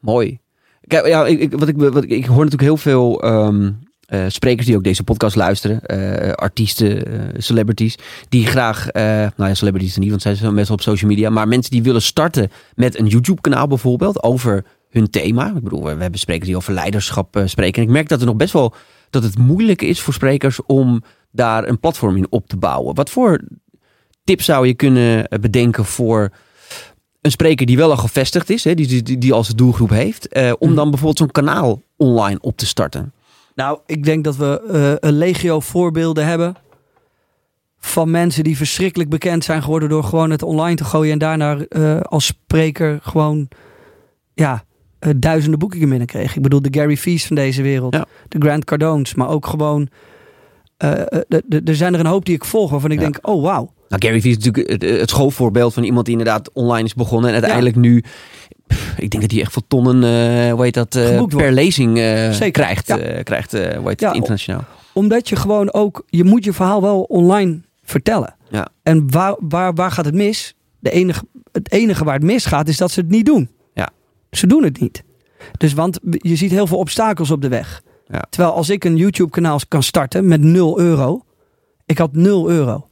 Mooi. Kijk, ja, ik, ik, wat ik, wat ik, ik hoor natuurlijk heel veel ehm, eh, sprekers die ook deze podcast luisteren. eh, artiesten, eh, celebrities. Die graag, nou ja, celebrities niet, want zij zijn best wel op social media. Maar mensen die willen starten met een YouTube kanaal bijvoorbeeld. Over hun thema. Ik bedoel, we we hebben sprekers die over leiderschap spreken. En ik merk dat er nog best wel, dat het moeilijk is voor sprekers om daar een platform in op te bouwen. Wat voor tips zou je kunnen bedenken voor een spreker die wel al gevestigd is, hè, die, die, die als doelgroep heeft, om Mhm. dan bijvoorbeeld zo'n kanaal online op te starten? Nou, ik denk dat we eh, een legio voorbeelden hebben van mensen die verschrikkelijk bekend zijn geworden door gewoon het online te gooien en daarna eh, als spreker gewoon ja, eh, duizenden boekingen binnenkregen. Ik bedoel de Gary Vee's van deze wereld, Ja. de Grant Cardones, maar ook gewoon er zijn er een hoop die ik volg waarvan ik Ja. denk, oh wauw. Nou, Gary Vee is natuurlijk het, schoolvoorbeeld van iemand die inderdaad online is begonnen. En uiteindelijk nu, ik denk dat hij echt veel tonnen, hoe heet dat, eh, per lezing eh, krijgt. ja. krijgt hoe heet Ja, het, internationaal. Omdat je gewoon ook, je moet je verhaal wel online vertellen. Ja. En waar, waar, waar gaat het mis? De enige, het enige waar het misgaat is dat ze het niet doen. Ja. Ze doen het niet. Dus want je ziet heel veel obstakels op de weg. Ja. Terwijl als ik een YouTube kanaal kan starten met 0 euro. Ik had 0 euro.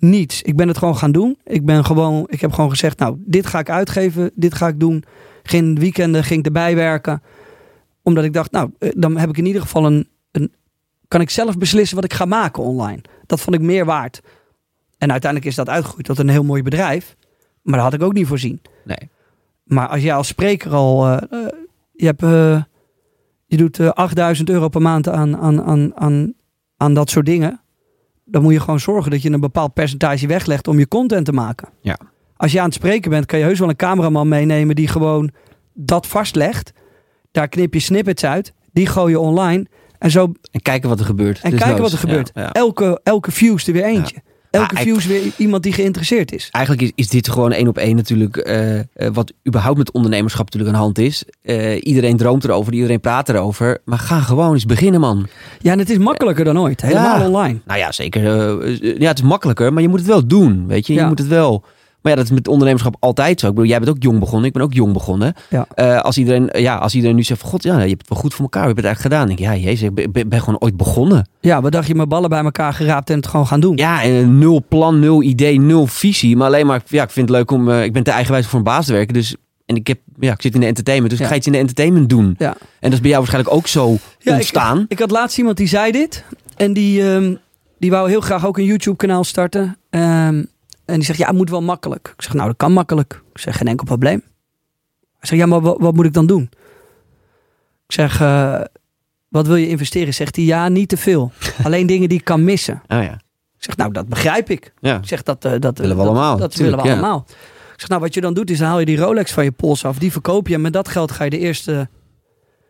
Niets. Ik ben het gewoon gaan doen. Ik ben gewoon, ik heb gewoon gezegd, nou, dit ga ik uitgeven, dit ga ik doen. Geen weekenden ging ik erbij werken. Omdat ik dacht, nou, eh, dan heb ik in ieder geval een, een kan ik zelf beslissen wat ik ga maken online. Dat vond ik meer waard. En uiteindelijk is dat uitgegroeid tot een heel mooi bedrijf. Maar dat had ik ook niet voorzien. Nee. Maar als jij als spreker al... eh, eh, je, hebt, je doet eh, 8000 euro per maand aan, aan, aan, aan, aan dat soort dingen. Dan moet je gewoon zorgen dat je een bepaald percentage weglegt om je content te maken. Ja. Als je aan het spreken bent, kan je heus wel een cameraman meenemen die gewoon dat vastlegt. Daar knip je snippets uit. Die gooi je online. En zo En kijken wat er gebeurt. en Dus kijken wat er gebeurt. Ja, ja. Elke, elke view is er weer eentje. Elke view is weer iemand die geïnteresseerd is. Eigenlijk is, is dit gewoon één op één natuurlijk eh, eh, wat überhaupt met ondernemerschap natuurlijk aan de hand is. Eh, iedereen droomt erover, iedereen praat erover. Maar ga gewoon eens beginnen, man. Ja, en het is makkelijker dan ooit. Helemaal Ja. online. Nou ja, zeker. ja, het is makkelijker, maar je moet het wel doen. Weet je, je Ja. moet het wel. Maar ja, dat is met ondernemerschap altijd zo. Ik bedoel, jij bent ook jong begonnen. Ik ben ook jong begonnen. Ja. Eh, als, iedereen, ja, als iedereen nu zegt van, god, ja, je hebt het wel goed voor elkaar. We hebben het eigenlijk gedaan. Denk ik, ja, jezus, ik ben, gewoon ooit begonnen. Ja, wat dacht je, mijn ballen bij elkaar geraapt en het gewoon gaan doen. Ja, en nul plan, nul idee, nul visie. Maar alleen maar, ja, ik vind het leuk om, eh, ik ben te eigenwijs voor een baas te werken. Dus, en ik, heb, ja, ik zit in de entertainment, dus Ja. ik ga iets in de entertainment doen. Ja. En dat is bij jou waarschijnlijk ook zo Ja, ontstaan. Ik had laatst iemand die zei dit. En die, ehm, die wou heel graag ook een YouTube kanaal starten. Ehm, en die zegt, ja, het moet wel makkelijk. Ik zeg, nou, dat kan makkelijk. Ik zeg, geen enkel probleem. Hij zegt, ja, maar wat, wat moet ik dan doen? Ik zeg, eh, wat wil je investeren? Zegt hij, ja, niet te veel. Alleen dingen die ik kan missen. Oh ja. Ik zeg, nou, dat begrijp ik. ja. Ik zeg, dat, eh, dat Willen we dat- allemaal, Dat tuurlijk, willen we ja. allemaal. Ik zeg, nou, wat je dan doet, is dan haal je die Rolex van je pols af. Die verkoop je. En met dat geld ga je de eerste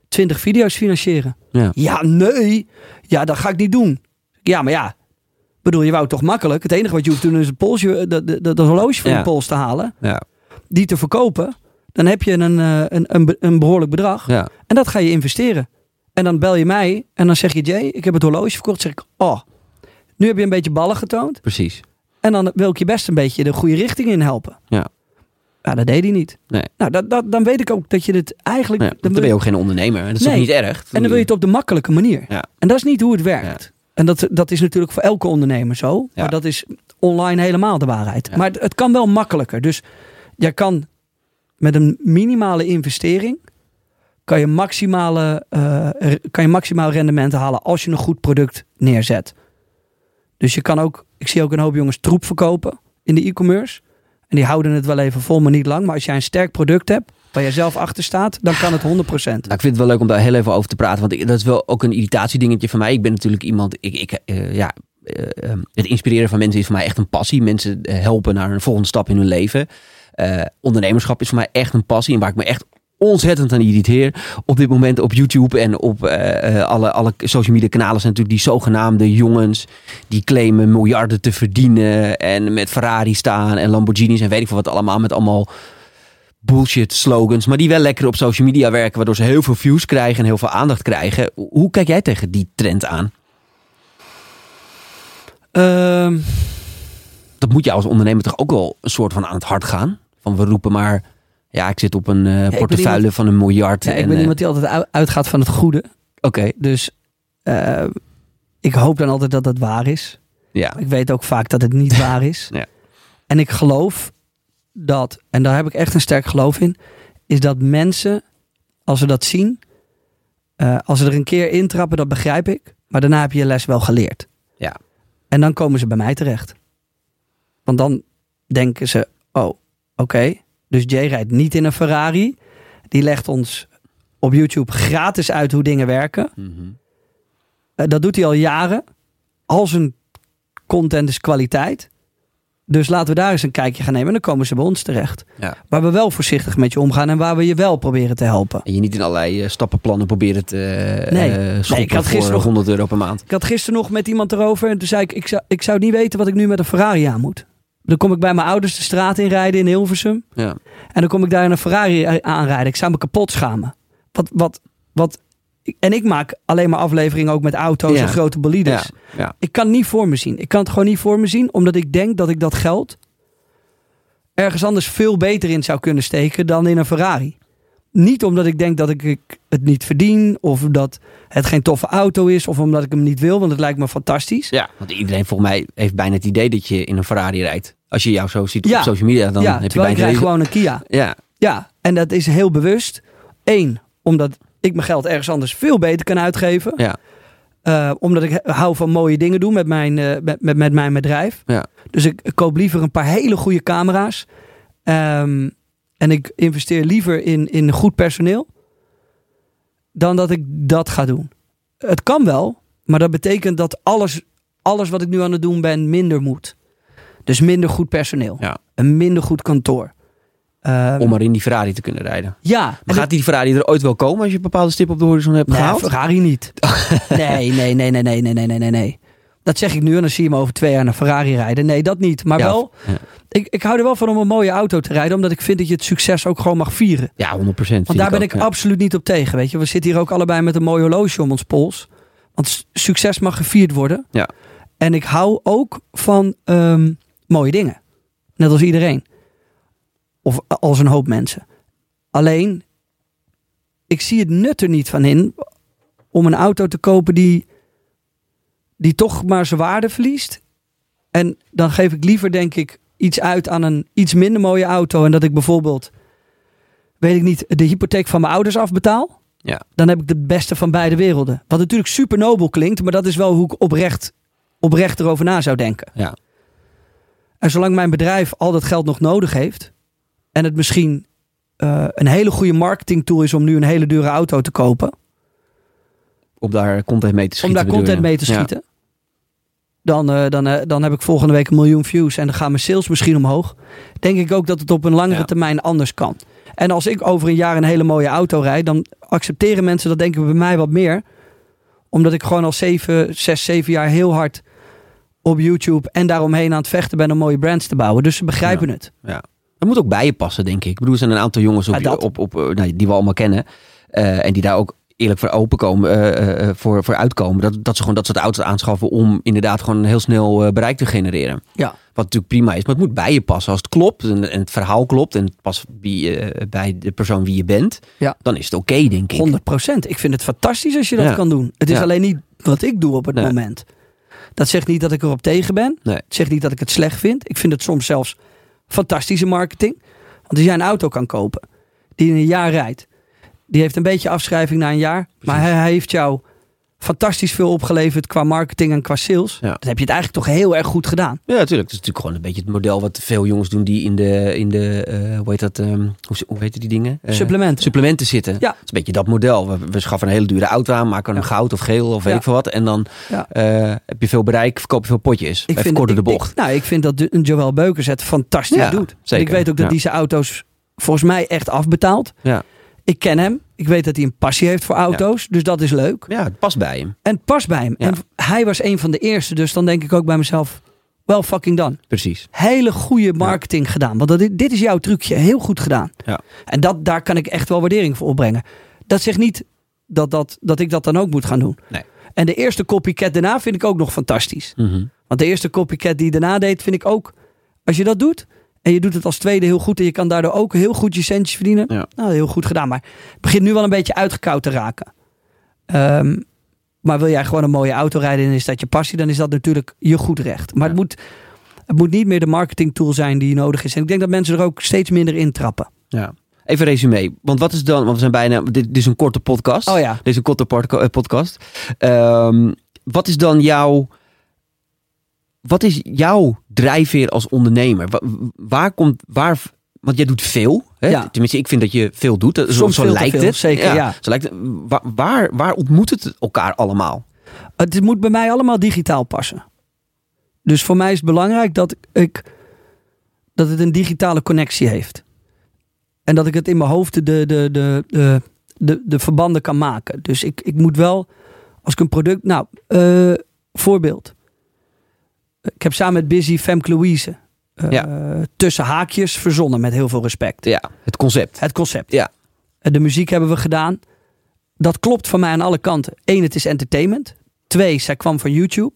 20 video's financieren. Ja. Ja, nee. Ja, dat ga ik niet doen. Ja, maar ja. Ik bedoel, je wou het toch makkelijk. Het enige wat je hoeft te doen is het polsje, dat, dat, dat horloge van Ja. je pols te halen. Ja. Die te verkopen. Dan heb je een, eh, een, een, een behoorlijk bedrag. ja. En dat ga je investeren. En dan bel je mij en dan zeg je, Jay, ik heb het horloge verkocht. zeg ik, oh, nu heb je een beetje ballen getoond. Precies. En dan wil ik je best een beetje de goede richting in helpen. Ja. Ja, dat deed hij niet. Nee. Nou, dat, dat, dan weet ik ook dat je het eigenlijk... Nou ja, dan ben je je, ook geen ondernemer. Dat is Nee. ook niet erg. en dan wil je het op de makkelijke manier. Ja. En dat is niet hoe het werkt. En dat, dat is natuurlijk voor elke ondernemer zo. Ja. Maar dat is online helemaal de waarheid. Ja. Maar het, het kan wel makkelijker. Dus jij kan met een minimale investering... kan je, maximale, eh, kan je maximaal rendement halen... als je een goed product neerzet. Dus je kan ook... Ik zie ook een hoop jongens troep verkopen in de e-commerce. En die houden het wel even vol, maar niet lang. Maar als jij een sterk product hebt... waar je zelf achter staat... dan kan het 100%. Nou, ik vind het wel leuk om daar heel even over te praten. Want dat is wel ook een irritatiedingetje van mij. Ik ben natuurlijk iemand. Ik, ik, eh, ja, eh, eh, het inspireren van mensen is voor mij echt een passie. Mensen eh, helpen naar een volgende stap in hun leven. Ondernemerschap is voor mij echt een passie. En waar ik me echt ontzettend aan irriteer. Op dit moment op YouTube en op alle, alle social media kanalen zijn natuurlijk die zogenaamde jongens. Die claimen miljarden te verdienen. En met Ferrari staan en Lamborghinis en weet ik veel wat allemaal. Met allemaal bullshit slogans, maar die wel lekker op social media werken, waardoor ze heel veel views krijgen en heel veel aandacht krijgen. Hoe kijk jij tegen die trend aan? Ehm, Dat moet je als ondernemer toch ook wel een soort van aan het hart gaan? Van we roepen maar, ja, ik zit op een eh, portefeuille iemand- van een miljard. ja, ik en, ben eh, iemand die altijd uit- uitgaat van het goede. Oké, Dus eh, ik hoop dan altijd dat dat waar is. ja. Ik weet ook vaak dat het niet waar is. Ja. En ik geloof dat, en daar heb ik echt een sterk geloof in, is dat mensen, als ze dat zien, eh, als ze er een keer intrappen, dat begrijp ik. Maar daarna heb je je les wel geleerd. Ja. En dan komen ze bij mij terecht. Want dan denken ze, oh, oké. Dus Jay rijdt niet in een Ferrari. Die legt ons op YouTube gratis uit hoe dingen werken. Mhm. Eh, dat doet hij al jaren. Al zijn content is kwaliteit. Dus laten we daar eens een kijkje gaan nemen. En dan komen ze bij ons terecht. Ja. Waar we wel voorzichtig met je omgaan en waar we je wel proberen te helpen. En je niet in allerlei eh, stappenplannen proberen te eh Nee. Nee, ik had voor gisteren nog- 100 euro per maand. Ik had gisteren nog met iemand erover. En toen zei ik, ik zou, ik zou niet weten wat ik nu met een Ferrari aan moet. Dan kom ik bij mijn ouders de straat inrijden in Hilversum. Ja. En dan kom ik daar in een Ferrari aanrijden. Ik zou me kapot schamen. Wat, wat, wat, en ik maak alleen maar afleveringen ook met auto's Ja. en grote bolides. Ja. Ja. Ik kan het niet voor me zien. Ik kan het gewoon niet voor me zien, omdat ik denk dat ik dat geld ergens anders veel beter in zou kunnen steken dan in een Ferrari. Niet omdat ik denk dat ik het niet verdien, of dat het geen toffe auto is, of omdat ik hem niet wil, want het lijkt me fantastisch. ja, want iedereen volgens mij heeft bijna het idee dat je in een Ferrari rijdt. Als je jou zo ziet Ja. op social media, dan ja, heb je bijna idee- gewoon een Kia. Ja, Ja, en dat is heel bewust. Eén, omdat ik mijn geld ergens anders veel beter kan uitgeven. ja, Eh, omdat ik hou van mooie dingen doen met mijn, eh, met, met, met mijn bedrijf. ja. Dus ik, ik koop liever een paar hele goede camera's. Ehm, en ik investeer liever in, in goed personeel. Dan dat ik dat ga doen. Het kan wel, maar dat betekent dat alles, alles wat ik nu aan het doen ben minder moet. Dus minder goed personeel. Ja. Een minder goed kantoor. Ehm, Om maar in die Ferrari te kunnen rijden. ja, Maar gaat die Ferrari er ooit wel komen als je een bepaalde stip op de horizon hebt Nee, gehaald? Ferrari niet. nee, nee, nee, nee, nee, nee, nee, nee, nee. Dat zeg ik nu en dan zie je me over twee jaar naar Ferrari rijden. Nee, dat niet. Maar Ja, wel, ja. ik, ik hou er wel van om een mooie auto te rijden. Omdat ik vind dat je het succes ook gewoon mag vieren. Ja, 100 procent. Want daar ben ik absoluut niet op tegen. Weet je, we zitten hier ook allebei met een mooi horloge om ons pols. Want succes mag gevierd worden. Ja. En ik hou ook van ehm, mooie dingen. Net als iedereen. Of als een hoop mensen. Alleen, ik zie het nut er niet van in om een auto te kopen die, die toch maar zijn waarde verliest. En dan geef ik liever, denk ik, iets uit aan een iets minder mooie auto. En dat ik bijvoorbeeld, weet ik niet, de hypotheek van mijn ouders afbetaal. Ja. Dan heb ik het beste van beide werelden. Wat natuurlijk super nobel klinkt, maar dat is wel hoe ik oprecht, oprecht erover na zou denken. Ja. En zolang mijn bedrijf al dat geld nog nodig heeft. En het misschien eh, een hele goede marketingtool is om nu een hele dure auto te kopen. Om daar content mee te Om schieten. daar bedoel content mee te Ja. schieten. Dan, eh, dan, eh, dan heb ik volgende week een miljoen views en dan gaan mijn sales misschien omhoog. Denk ik ook dat het op een langere Ja. termijn anders kan. En als ik over een jaar een hele mooie auto rijd, dan accepteren mensen dat denk ik bij mij wat meer. Omdat ik gewoon al zeven, zes, zeven jaar heel hard op YouTube en daaromheen aan het vechten ben om mooie brands te bouwen. Dus ze begrijpen Ja. het. Ja. Dat moet ook bij je passen, denk ik. Ik bedoel, er zijn een aantal jongens op, Ja, op, op, eh, nou, die we allemaal kennen. eh, en die daar ook eerlijk voor open komen, eh, voor, voor uitkomen. Dat, dat ze gewoon dat soort auto's aanschaffen om inderdaad gewoon heel snel bereik te genereren. Ja. Wat natuurlijk prima is, maar het moet bij je passen. Als het klopt en, en het verhaal klopt en het past eh, bij de persoon wie je bent, Ja. dan is het oké, denk ik. 100 procent. Ik vind het fantastisch als je dat Ja. kan doen. Het is Ja. alleen niet wat ik doe op het Nee. moment. Dat zegt niet dat ik erop tegen ben. Nee. Het zegt niet dat ik het slecht vind. Ik vind het soms zelfs fantastische marketing. Want als jij een auto kan kopen die in een jaar rijdt, die heeft een beetje afschrijving na een jaar, maar hij, hij heeft jou fantastisch veel opgeleverd qua marketing en qua sales. Ja. Dan heb je het eigenlijk toch heel erg goed gedaan. Ja, natuurlijk. Het is natuurlijk gewoon een beetje het model wat veel jongens doen die in de, in de eh, hoe heet dat, ehm, hoe, hoe heet die dingen? Eh, Supplementen. Supplementen zitten. Ja. Het is een beetje dat model. We, we schaffen een hele dure auto aan, maken hem Ja. goud of geel of weet Ja. ik veel wat. En dan eh, heb je veel bereik, verkoop je veel potjes. Ik Even korter de bocht. ik- nou, ik vind dat Joël Beukers het fantastisch doet. zeker. En ik weet ook dat hij zijn auto's volgens mij echt afbetaalt. Ja. Ik ken hem. Ik weet dat hij een passie heeft voor auto's. Dus dat is leuk. ja, het past bij hem. En het past bij hem. En hij was een van de eerste. Dus dan denk ik ook bij mezelf, wel fucking dan. Precies. Hele goede marketing gedaan. Want dat, dit is jouw trucje. Heel goed gedaan. Ja. En dat, daar kan ik echt wel waardering voor opbrengen. Dat zegt niet dat, dat, dat ik dat dan ook moet gaan doen. Nee. En de eerste copycat daarna vind ik ook nog fantastisch. Mhm. Want de eerste copycat die daarna deed, vind ik ook... Als je dat doet en je doet het als tweede heel goed... en je kan daardoor ook heel goed je centjes verdienen... Ja. nou, heel goed gedaan. Maar het begint nu wel een beetje uitgekoud te raken. Ehm, maar wil jij gewoon een mooie auto rijden en is dat je passie... dan is dat natuurlijk je goed recht. Maar Ja. het, moet, het moet niet meer de marketingtool zijn die nodig is. En ik denk dat mensen er ook steeds minder in trappen. Ja. Even resume. Want wat is dan, want we zijn bijna, dit, dit is een korte podcast. Oh ja. Dit is een korte eh, podcast. Ehm, wat is dan jouw, wat is jouw drijfveer als ondernemer? Wa- Waar, komt, waar, want jij doet veel. Hè? Ja. Tenminste, ik vind dat je veel doet. Zo, Soms zo veel lijkt veel, het. zeker, ja. Zo lijkt het. Waar, waar, waar ontmoet het elkaar allemaal? Het moet bij mij allemaal digitaal passen. Dus voor mij is het belangrijk dat ik dat het een digitale connectie heeft. En dat ik het in mijn hoofd de, de, de, de, de, de verbanden kan maken. Dus ik, ik moet wel, als ik een product... Nou, eh, voorbeeld. Ik heb samen met Busy Femke Louise... eh, Ja. tussen haakjes verzonnen met heel veel respect. Ja, het concept. Het concept. Ja. De muziek hebben we gedaan. Dat klopt van mij aan alle kanten. Eén, het is entertainment. Twee, zij kwam van YouTube.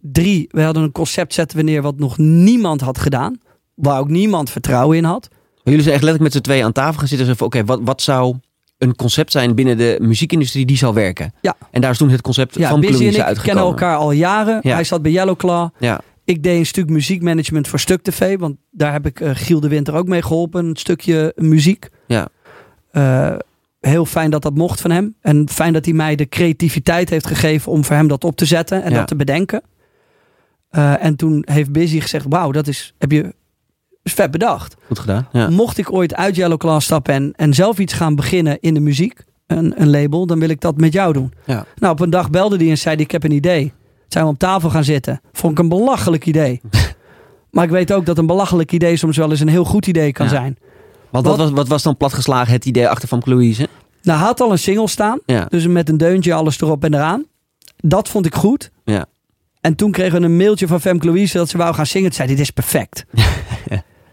Drie, we hadden een concept zetten we neer wat nog niemand had gedaan. Waar ook niemand vertrouwen in had. Maar jullie zijn echt letterlijk met z'n tweeën aan tafel gaan zitten. van, Oké, wat, wat zou een concept zijn binnen de muziekindustrie die zal werken? Ja. En daar is toen het concept Ja, van Busy en ik uitgekomen. kennen elkaar al jaren. Ja. Hij zat bij Yellowclaw. Ja, Ik deed een stuk muziekmanagement voor Stuk TV. Want daar heb ik eh, Giel de Winter ook mee geholpen. Een stukje muziek. Ja. Eh, heel fijn dat dat mocht van hem. En fijn dat hij mij de creativiteit heeft gegeven om voor hem dat op te zetten en Ja. dat te bedenken. Eh, en toen heeft Busy gezegd: Wauw, dat is, heb je vet bedacht. goed gedaan. Ja. Mocht ik ooit uit Yellowclaw stappen en, en zelf iets gaan beginnen in de muziek, een, een label, dan wil ik dat met jou doen. Ja. Nou, op een dag belde hij en zei: Ik heb een idee. Zijn we op tafel gaan zitten. Vond ik een belachelijk idee. maar ik weet ook dat een belachelijk idee soms wel eens een heel goed idee kan Ja. zijn. Want wat, Wat- was, wat was dan platgeslagen het idee achter van Louise? Nou, hij had al een single staan. Ja. Dus met een deuntje, alles erop en eraan. Dat vond ik goed. Ja. En toen kregen we een mailtje van Femke Louise dat ze wou gaan zingen. Toen zei dit is perfect.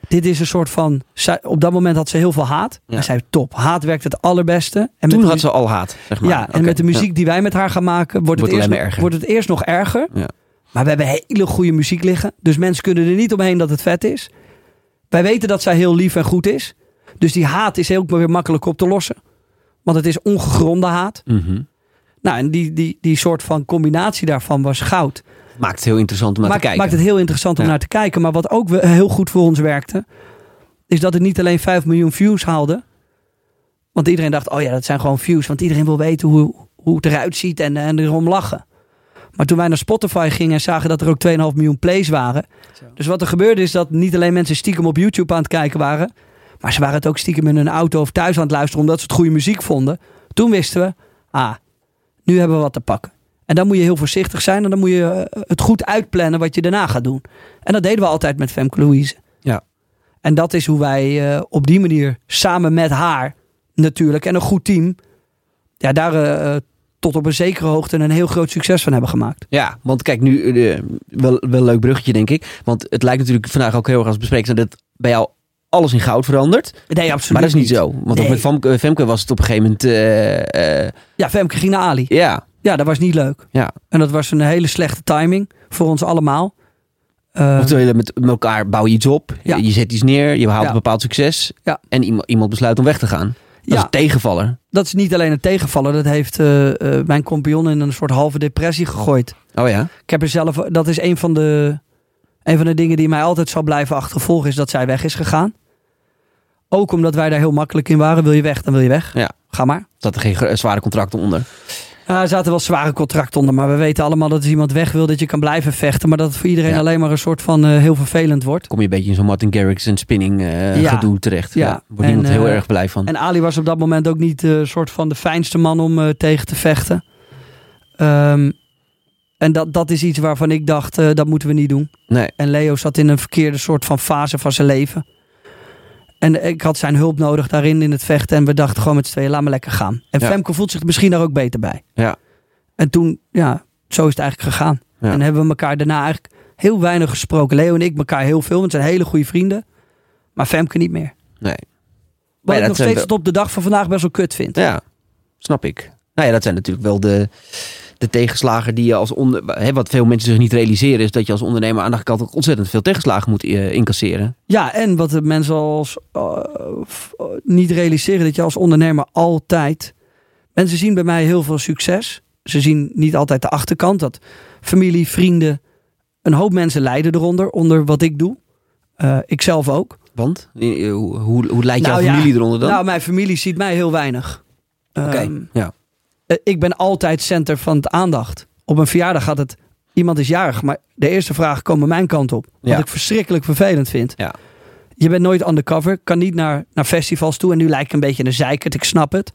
Dit is een soort van... zij- Op dat moment had ze heel veel haat. Ja. En zei top, haat werkt het allerbeste. En Toen had ze al haat, zeg maar. Ja, en met de ja. muziek die wij met haar gaan maken... wordt, Wordt het, eerst nog, erger. wordt het eerst nog erger. Ja. Maar we hebben hele goede muziek liggen. Dus mensen kunnen er niet omheen dat het vet is. Wij weten dat zij heel lief en goed is. Dus die haat is heel weer makkelijk op te lossen. Want het is ongegronde haat. Mhm. Nou, en die, die, die soort van combinatie daarvan was goud. Maakt het heel interessant om naar Maakt, te kijken. maakt het heel interessant om Ja. naar te kijken. Maar wat ook heel goed voor ons werkte, is dat het niet alleen 5 miljoen views haalde. Want iedereen dacht, oh ja, dat zijn gewoon views. Want iedereen wil weten hoe, hoe het eruit ziet en, en erom lachen. Maar toen wij naar Spotify gingen en zagen dat er ook 2,5 miljoen plays waren. Dus wat er gebeurde is dat niet alleen mensen stiekem op YouTube aan het kijken waren. Maar ze waren het ook stiekem in hun auto of thuis aan het luisteren omdat ze het goede muziek vonden. Toen wisten we, ah, nu hebben we wat te pakken. En dan moet je heel voorzichtig zijn en dan moet je eh, het goed uitplannen wat je daarna gaat doen. En dat deden we altijd met Femke Louise. Ja. En dat is hoe wij eh, op die manier samen met haar natuurlijk en een goed team, ja, daar eh, tot op een zekere hoogte een heel groot succes van hebben gemaakt. Ja, want kijk, nu wel, wel een leuk bruggetje, denk ik. Want het lijkt natuurlijk vandaag ook heel erg als bespreken dat bij jou alles in goud verandert. Nee, absoluut. maar dat is niet zo. Want ook Nee. met Femke, Femke was het op een gegeven moment... Ja, Femke ging naar Ali. ja, Ja, dat was niet leuk. ja. En dat was een hele slechte timing voor ons allemaal. Want we met elkaar bouw je iets op. Ja. Je zet iets neer. Je behaalt Ja. een bepaald succes. Ja. En iemand, iemand besluit om weg te gaan. Dat is een tegenvaller. dat is niet alleen een tegenvaller. Dat heeft eh, eh, mijn compagnon in een soort halve depressie gegooid. Oh ja? Ik heb er zelf, dat is een van de, een van de dingen die mij altijd zal blijven achtervolgen, is dat zij weg is gegaan. Ook omdat wij daar heel makkelijk in waren. Wil je weg, dan wil je weg. Ja. Ga maar. Zat er geen zware contracten onder. Ja, er zaten wel zware contracten onder, maar we weten allemaal dat als iemand weg wil, dat je kan blijven vechten. Maar dat het voor iedereen Ja. alleen maar een soort van eh, heel vervelend wordt. Kom je een beetje in zo'n Martin Garrix en spinning eh, Ja. gedoe terecht. Ja. Ja. Wordt En, iemand heel eh, erg blij van. En Ali was op dat moment ook niet een soort van de fijnste man om eh, tegen te vechten. Ehm, en dat, dat is iets waarvan ik dacht, eh, dat moeten we niet doen. nee. En Leo zat in een verkeerde soort van fase van zijn leven. En ik had zijn hulp nodig daarin in het vechten. En we dachten gewoon met z'n tweeën, laat me lekker gaan. En Ja. Femke voelt zich misschien daar ook beter bij. Ja. En toen, ja, zo is het eigenlijk gegaan. Ja. En hebben we elkaar daarna eigenlijk heel weinig gesproken. Leo en ik elkaar heel veel, want we zijn hele goede vrienden. Maar Femke niet meer. Nee. Wat ik nog steeds tot op de dag van vandaag best wel kut vind. Ja, snap ik. Nou ja, dat zijn natuurlijk wel de, de tegenslagen die je als onder, hè, wat veel mensen zich niet realiseren, is dat je als ondernemer aan de kant ook ontzettend veel tegenslagen moet eh, incasseren. Ja, en wat de mensen als eh, eh, niet realiseren, dat je als ondernemer altijd. Mensen zien bij mij heel veel succes. Ze zien niet altijd de achterkant. Dat familie, vrienden, een hoop mensen lijden eronder, onder wat ik doe. Eh ik zelf ook. Want hoe, hoe, Nou jouw ja, familie eronder dan? Nou, mijn familie ziet mij heel weinig. Oké, Ehm, ja. Eh, ik ben altijd center van het aandacht. Op een verjaardag gaat het. Iemand is jarig, maar de eerste vraag komt mijn kant op. Wat Ja. ik verschrikkelijk vervelend vind. Ja. Je bent nooit undercover, kan niet naar, naar festivals toe. En nu lijkt ik een beetje een zeikert, ik snap het.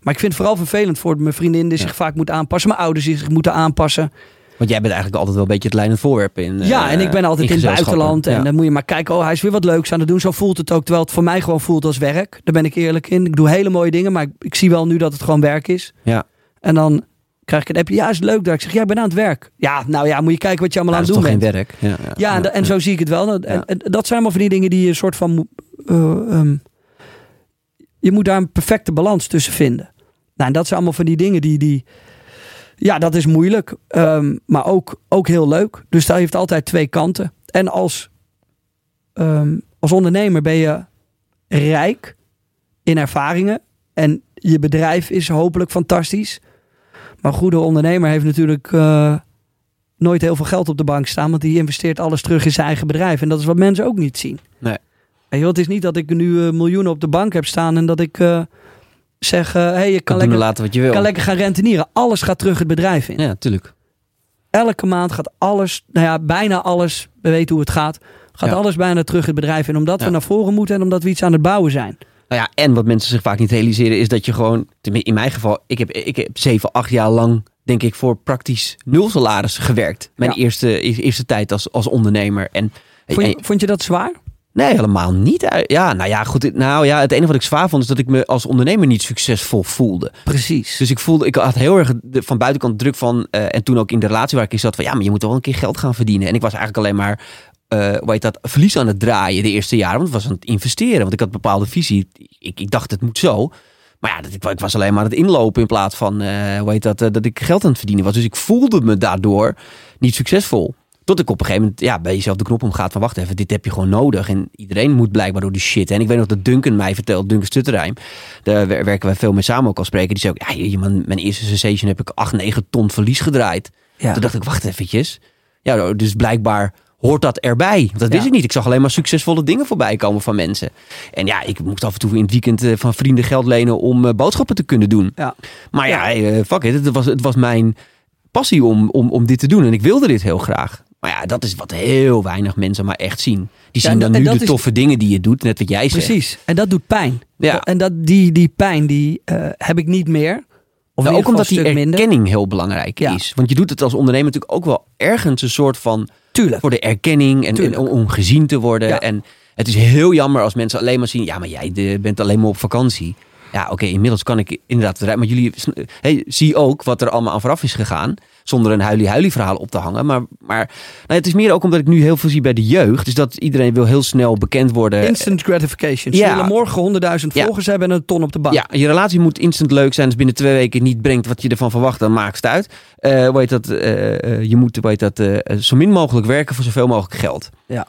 Maar ik vind het vooral vervelend voor mijn vriendin die Ja. zich vaak moet aanpassen. Mijn ouders die zich moeten aanpassen. Want jij bent eigenlijk altijd wel een beetje het leidend voorwerp in. Ja, eh, en ik ben altijd in, het buitenland. En Ja. dan moet je maar kijken, oh, hij is weer wat leuks aan het doen. Zo voelt het ook, terwijl het voor mij gewoon voelt als werk. Daar ben ik eerlijk in. Ik doe hele mooie dingen, maar ik, ik zie wel nu dat het gewoon werk is. Ja. En dan krijg ik een appje, ja, is het leuk dat ik zeg, ja, ik ben aan het werk. Ja, nou ja, moet je kijken wat je allemaal Ja, aan dat is het toch doen geen bent. werk? Ja, Ja, en, da- en zo zie ik het wel. En, Ja. en dat zijn allemaal van die dingen die je een soort van... eh, ehm, je moet daar een perfecte balans tussen vinden. Nou, en dat zijn allemaal van die dingen die... die ja, dat is moeilijk. ehm, maar ook, ook heel leuk. Dus dat heeft altijd twee kanten. En als, ehm, als ondernemer ben je rijk in ervaringen. En je bedrijf is hopelijk fantastisch. Maar een goede ondernemer heeft natuurlijk... eh, nooit heel veel geld op de bank staan. Want die investeert alles terug in zijn eigen bedrijf. En dat is wat mensen ook niet zien. Nee. Weet je het is niet dat ik nu eh, miljoenen op de bank heb staan. En dat ik eh, zeg, eh hey, je kan lekker, laten wat je wil. kan lekker gaan rentenieren. Alles gaat terug het bedrijf in. Ja, tuurlijk. Elke maand gaat alles, nou ja, bijna alles, we weten hoe het gaat. Gaat Ja. alles bijna terug het bedrijf in. Omdat Ja. we naar voren moeten en omdat we iets aan het bouwen zijn. Nou ja, en wat mensen zich vaak niet realiseren is dat je gewoon, in mijn geval, ik heb, ik heb zeven, acht jaar lang, denk ik, voor praktisch nul salaris gewerkt. Mijn Ja. eerste, eerste tijd als, als ondernemer. En, Vond je, en- vond je dat zwaar? Nee, helemaal niet. Ja, nou ja, goed. Nou ja, het enige wat ik zwaar vond is dat ik me als ondernemer niet succesvol voelde. Precies. Dus ik voelde, ik had heel erg de, van buitenkant druk van, eh, en toen ook in de relatie waar ik in zat, van ja, maar je moet toch wel een keer geld gaan verdienen. En ik was eigenlijk alleen maar, eh hoe heet dat, verlies aan het draaien de eerste jaren, want ik was aan het investeren, want ik had een bepaalde visie. Ik, ik dacht, het moet zo. Maar ja, dat, ik, ik was alleen maar aan het inlopen in plaats van, eh, hoe heet dat, eh, dat ik geld aan het verdienen was. Dus ik voelde me daardoor niet succesvol. Tot ik op een gegeven moment ja, bij jezelf de knop omgaat van wacht even, dit heb je gewoon nodig. En iedereen moet blijkbaar door die shit. En ik weet nog dat Duncan mij vertelt, Duncan Stutterheim, daar wer- werken wij veel mee samen ook al spreken. Die zei ook, ja, je, mijn, mijn eerste sensation heb ik 8, 9 ton verlies gedraaid. Ja. Toen dacht ik, wacht eventjes. Ja, dus blijkbaar hoort dat erbij. Dat wist Ja. ik niet. Ik zag alleen maar succesvolle dingen voorbij komen van mensen. En ja, ik moest af en toe in het weekend eh, van vrienden geld lenen om eh, boodschappen te kunnen doen. Ja. Maar ja, eh, fuck it. Het was, het was mijn passie om, om, om dit te doen. En ik wilde dit heel graag. Maar ja, dat is wat heel weinig mensen maar echt zien. Die zien en- dan nu de is- toffe dingen die je doet. Net wat jij zegt. Precies. En dat doet pijn. Ja. En dat, die, die pijn die eh, heb ik niet meer. Of Nou, ook omdat die minder. erkenning heel belangrijk Ja. is. Want je doet het als ondernemer natuurlijk ook wel ergens een soort van... Tuurlijk. voor de erkenning en, en om, gezien te worden. Ja. En het is heel jammer als mensen alleen maar zien... ja, maar jij eh, bent alleen maar op vakantie. Ja, oké, inmiddels kan ik inderdaad... rijden, Maar jullie hey, zie ook wat er allemaal aan vooraf is gegaan. Zonder een huilie-huilie verhaal op te hangen. Maar, maar nou, het is meer ook omdat ik nu heel veel zie bij de jeugd. Dus dat iedereen wil heel snel bekend worden. Instant gratification. Ze Ja. willen morgen 100.000 Ja. volgers hebben en een ton op de bank. Ja, je relatie moet instant leuk zijn. Als binnen twee weken niet brengt wat je ervan verwacht, dan maakt het uit. Eh hoe heet dat, eh, eh, je moet heet dat, eh, zo min mogelijk werken voor zoveel mogelijk geld. Ja.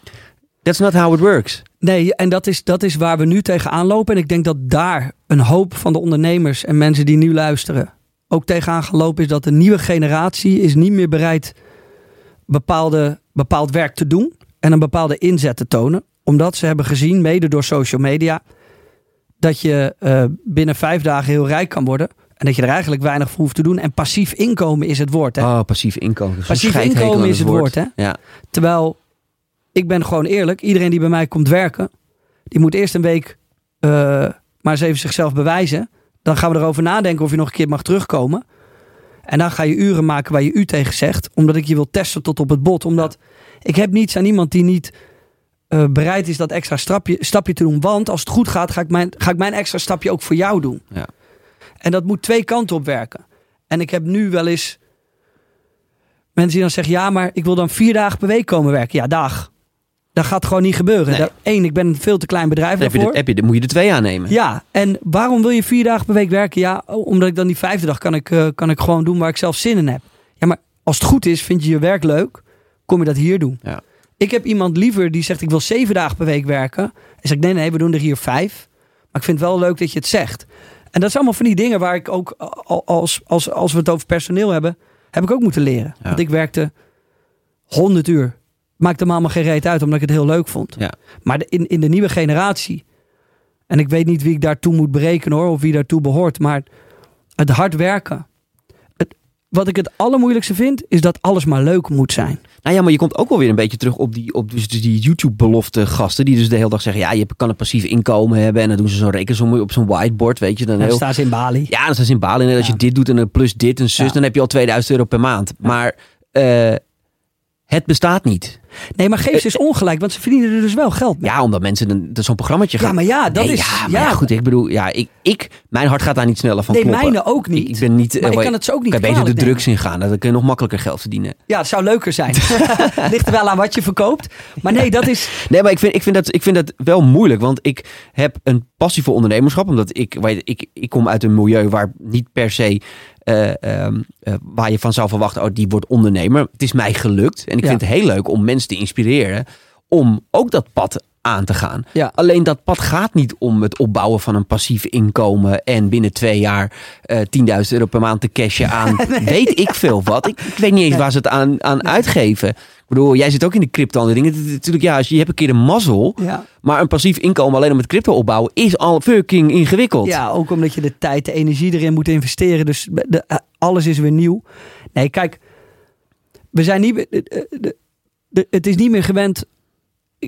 That's not how it works. Nee, en dat is, dat is waar we nu tegenaan lopen. En ik denk dat daar een hoop van de ondernemers en mensen die nu luisteren ook tegenaan gaan lopen. Is dat de nieuwe generatie is niet meer bereid bepaalde, bepaald werk te doen. En een bepaalde inzet te tonen. Omdat ze hebben gezien, mede door social media, dat je eh, binnen vijf dagen heel rijk kan worden. En dat je er eigenlijk weinig voor hoeft te doen. En passief inkomen is het woord. Hè? Oh, passief inkomen. Passief inkomen is het woord, hè? Ja. Terwijl, ik ben gewoon eerlijk. Iedereen die bij mij komt werken, die moet eerst een week eh, maar eens even zichzelf bewijzen. Dan gaan we erover nadenken of je nog een keer mag terugkomen. En dan ga je uren maken waar je u tegen zegt. Omdat ik je wil testen tot op het bot. Omdat ik heb niets aan iemand die niet eh, bereid is dat extra stapje, stapje te doen. Want als het goed gaat, ga ik, mijn, ga ik mijn extra stapje ook voor jou doen. Ja. En dat moet twee kanten op werken. En ik heb nu wel eens mensen die dan zeggen: ja, maar ik wil dan vier dagen per week komen werken. Ja, dag. Dat gaat gewoon niet gebeuren. Nee. Dat- Eén, ik ben een veel te klein bedrijf Dan, heb je daarvoor. de, heb je de, moet je er twee aannemen. Ja, en waarom wil je vier dagen per week werken? Ja, omdat ik dan die vijfde dag kan ik, eh, kan ik gewoon doen waar ik zelf zin in heb. Ja, maar als het goed is, vind je je werk leuk, kom je dat hier doen. Ja. Ik heb iemand liever die zegt ik wil zeven dagen per week werken. En zeg ik nee, nee, we doen er hier vijf. Maar ik vind het wel leuk dat je het zegt. En dat zijn allemaal van die dingen waar ik ook, al- als, als, als we het over personeel hebben, heb ik ook moeten leren. Ja. Want ik werkte 100 uur. Maakte me allemaal geen reet uit, omdat ik het heel leuk vond. Ja. Maar in, in de nieuwe generatie, en ik weet niet wie ik daartoe moet berekenen hoor, of wie daartoe behoort, maar het hard werken. Het, wat ik het allermoeilijkste vind, is dat alles maar leuk moet zijn. Nou ja, maar je komt ook wel weer een beetje terug op die, op dus die YouTube-belofte gasten. Die dus de hele dag zeggen, ja, je kan een passief inkomen hebben. En dan doen ze zo'n rekensom op zo'n whiteboard, weet je. Dan Dan heel, staan ze in Bali. Ja, dan zijn ze in Bali. En als je dit doet en dan plus dit en zus, Ja. dan heb je al 2000 euro per maand. Maar eh, het bestaat niet. Nee, maar geef ze eens ongelijk, want ze verdienen er dus wel geld mee. Ja, omdat mensen zo'n programmaatje gaan. Ja, maar ja, dat Nee, is... Ja, maar ja, ja, goed. Ik bedoel, ja, ik, ik, mijn hart gaat daar niet sneller van nee, kloppen. mijne ook niet. Ik, ik ben niet. maar eh, ik kan het ze ook niet kan beter de nemen. drugs ingaan. Dan kun je nog makkelijker geld verdienen. Ja, het zou leuker zijn. Ligt er wel aan wat je verkoopt. Maar nee, dat is... Nee, maar ik vind, ik, vind dat, ik vind dat wel moeilijk. Want ik heb een passie voor ondernemerschap. Omdat ik, weet, ik, ik kom uit een milieu waar niet per se. Eh, ehm, eh, waar je van zou verwachten, oh, die wordt ondernemer. Het is mij gelukt. En ik Ja. vind het heel leuk om mensen te inspireren. om ook dat pad aan te gaan. Ja. Alleen dat pad gaat niet om het opbouwen van een passief inkomen. en binnen twee jaar eh 10.000 euro per maand te cashen aan. Weet ik veel wat. Ik, ik weet niet eens waar ze het aan, aan uitgeven. Ik bedoel, jij zit ook in de crypto en dingen. Het is Natuurlijk, ja, als je, je hebt een keer een mazzel. Ja. Maar een passief inkomen alleen om het crypto opbouwen is al fucking ingewikkeld. ja, ook omdat je de tijd, de energie erin moet investeren. Dus de, eh, alles is weer nieuw. Nee, kijk. We zijn niet... de- de- het is niet meer gewend...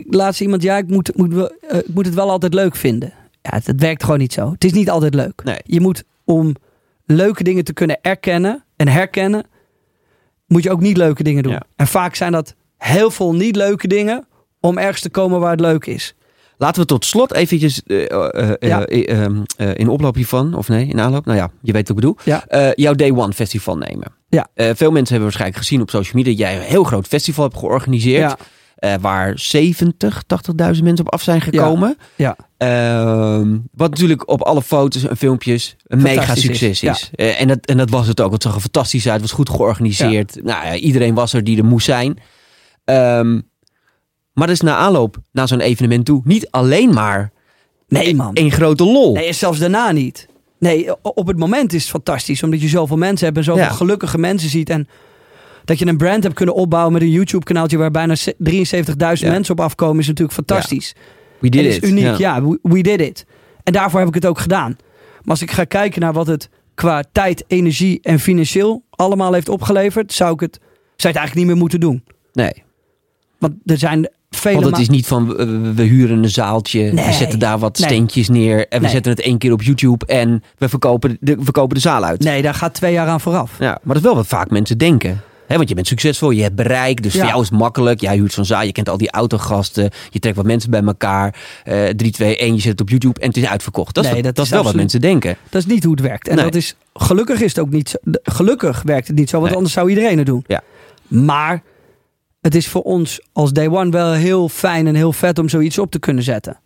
Laatst iemand, ja, ik moet, moet, eh, ik moet het wel altijd leuk vinden. Ja, het, het werkt gewoon niet zo. Het is niet altijd leuk. Nee. Je moet om leuke dingen te kunnen erkennen en herkennen, moet je ook niet leuke dingen doen. Ja. En vaak zijn dat heel veel niet leuke dingen om ergens te komen waar het leuk is. Laten we tot slot eventjes eh, eh, eh, Ja. eh, ehm, eh, in oploop hiervan, of nee, in aanloop, nou ja, je weet wat ik bedoel. Ja. Jouw Day One festival nemen. Ja. Veel mensen hebben waarschijnlijk gezien op social media dat jij een heel groot festival hebt georganiseerd. Eh, waar 70, 80.000 mensen op af zijn gekomen. ja. Ehm, wat natuurlijk op alle foto's en filmpjes een mega is, succes is. Eh, en, dat, en dat was het ook. Het zag er fantastisch uit. Het was goed georganiseerd. Nou ja, iedereen was er die er moest zijn. Ehm, maar dat is na aanloop naar zo'n evenement toe niet alleen maar Nee, man. één grote lol. Nee, zelfs daarna niet. Nee, op het moment is het fantastisch. Omdat je zoveel mensen hebt en zoveel gelukkige mensen ziet. En dat je een brand hebt kunnen opbouwen met een YouTube-kanaaltje waar bijna se- 73.000 Ja. mensen op afkomen, is natuurlijk fantastisch. We did it. is uniek, Ja. ja. we, we did it. En daarvoor heb ik het ook gedaan. Maar als ik ga kijken naar wat het qua tijd, energie en financieel allemaal heeft opgeleverd, zou ik het, zou het eigenlijk niet meer moeten doen. Nee, Want er zijn vele want het is niet van we, huren een zaaltje, we zetten daar wat Nee. steentjes neer en we Nee. zetten het één keer op YouTube en we verkopen de, verkopen de zaal uit. Nee, daar gaat twee jaar aan vooraf. Ja, maar dat is wel wat vaak mensen denken. Hè, want je bent succesvol, je hebt bereik, dus Ja. voor jou is het makkelijk. Jij huurt zo'n zaal, je kent al die autogasten, je trekt wat mensen bij elkaar. eh 3, 2, 1, je zet het op YouTube en het is uitverkocht. Dat is, Nee, wat- dat dat is wel wat mensen denken. Dat is niet hoe het werkt. En Nee. dat is, gelukkig is het ook niet zo. Gelukkig werkt het niet zo, want Nee. anders zou iedereen het doen. Ja. Maar het is voor ons als Day One wel heel fijn en heel vet om zoiets op te kunnen zetten.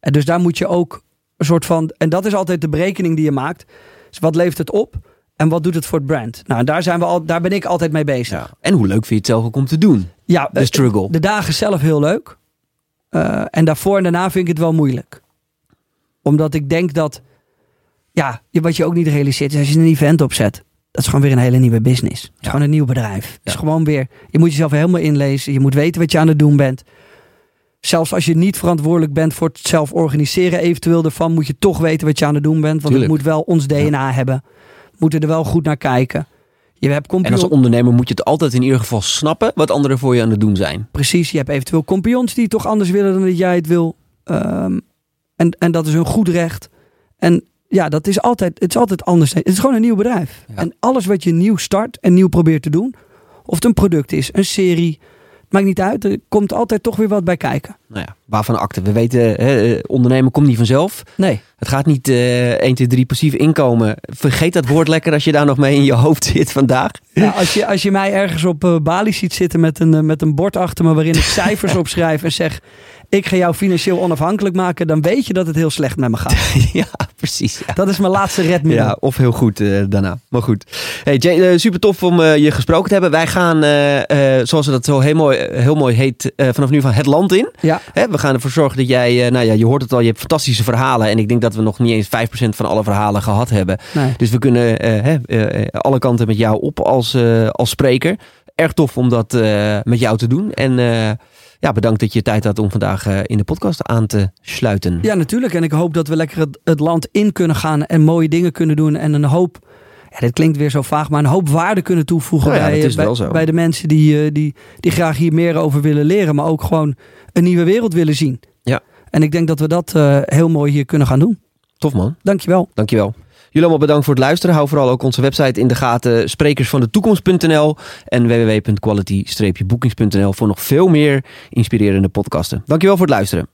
En dus daar moet je ook een soort van. En dat is altijd de berekening die je maakt. Dus wat levert het op en wat doet het voor het brand? Nou, daar, zijn we al, daar ben ik altijd mee bezig. Ja. En hoe leuk vind je het zelf ook om te doen? Ja, De eh, struggle. De dagen zelf heel leuk. Eh, en daarvoor en daarna vind ik het wel moeilijk. Omdat ik denk dat, ja, wat je ook niet realiseert, is als je een event opzet, dat is gewoon weer een hele nieuwe business. Het is Ja. gewoon een nieuw bedrijf. Het is gewoon weer, je moet jezelf helemaal inlezen. Je moet weten wat je aan het doen bent. Zelfs als je niet verantwoordelijk bent voor het zelf organiseren eventueel ervan, moet je toch weten wat je aan het doen bent. Want Tuurlijk. het moet wel ons DNA hebben. Moeten er wel goed naar kijken. Je hebt En als ondernemer moet je het altijd in ieder geval snappen wat anderen voor je aan het doen zijn. Precies, je hebt eventueel compagnons die het toch anders willen dan dat jij het wil. Ehm, en, en dat is hun goed recht. En ja, dat is altijd, het is altijd anders. Het is gewoon een nieuw bedrijf. Ja. En alles wat je nieuw start en nieuw probeert te doen, of het een product is, een serie, maakt niet uit. Er komt altijd toch weer wat bij kijken. Nou ja, waarvan akte. We weten, hè, eh, ondernemen komt niet vanzelf. Nee, Het gaat niet eh 1, 2, 3 passief inkomen. Vergeet dat woord lekker als je daar nog mee in je hoofd zit vandaag. ja, als, je, als je mij ergens op eh, Bali ziet zitten met een, eh, met een bord achter me waarin ik cijfers opschrijf en zeg, ik ga jou financieel onafhankelijk maken, dan weet je dat het heel slecht met me gaat. ja, precies. Ja. Dat is mijn laatste redmiddel. Ja, of heel goed eh, daarna. Maar goed. Hey Jay, eh, super tof om eh, je gesproken te hebben. Wij gaan, zoals het zo heel mooi, heel mooi heet, vanaf nu van het land in. ja. Hè, we gaan ervoor zorgen dat jij, nou ja, je hoort het al, je hebt fantastische verhalen. En ik denk dat we nog niet eens 5% van alle verhalen gehad hebben. Nee. Dus we kunnen alle kanten met jou op als, als spreker. Erg tof om dat met jou te doen. En ja, bedankt dat je tijd had om vandaag eh, in de podcast aan te sluiten. Ja, natuurlijk. En ik hoop dat we lekker het, het land in kunnen gaan en mooie dingen kunnen doen. En een hoop, ja, dit klinkt weer zo vaag, maar een hoop waarde kunnen toevoegen Nou ja, bij, is bij, bij de mensen die, eh, die, die graag hier meer over willen leren. Maar ook gewoon een nieuwe wereld willen zien. Ja. En ik denk dat we dat eh, heel mooi hier kunnen gaan doen. Tof man, Dankjewel. dankjewel. Jullie allemaal bedankt voor het luisteren. Hou vooral ook onze website in de gaten. Sprekersvandetoekomst.nl en www.quality-bookings.nl voor nog veel meer inspirerende podcasten. Dankjewel voor het luisteren.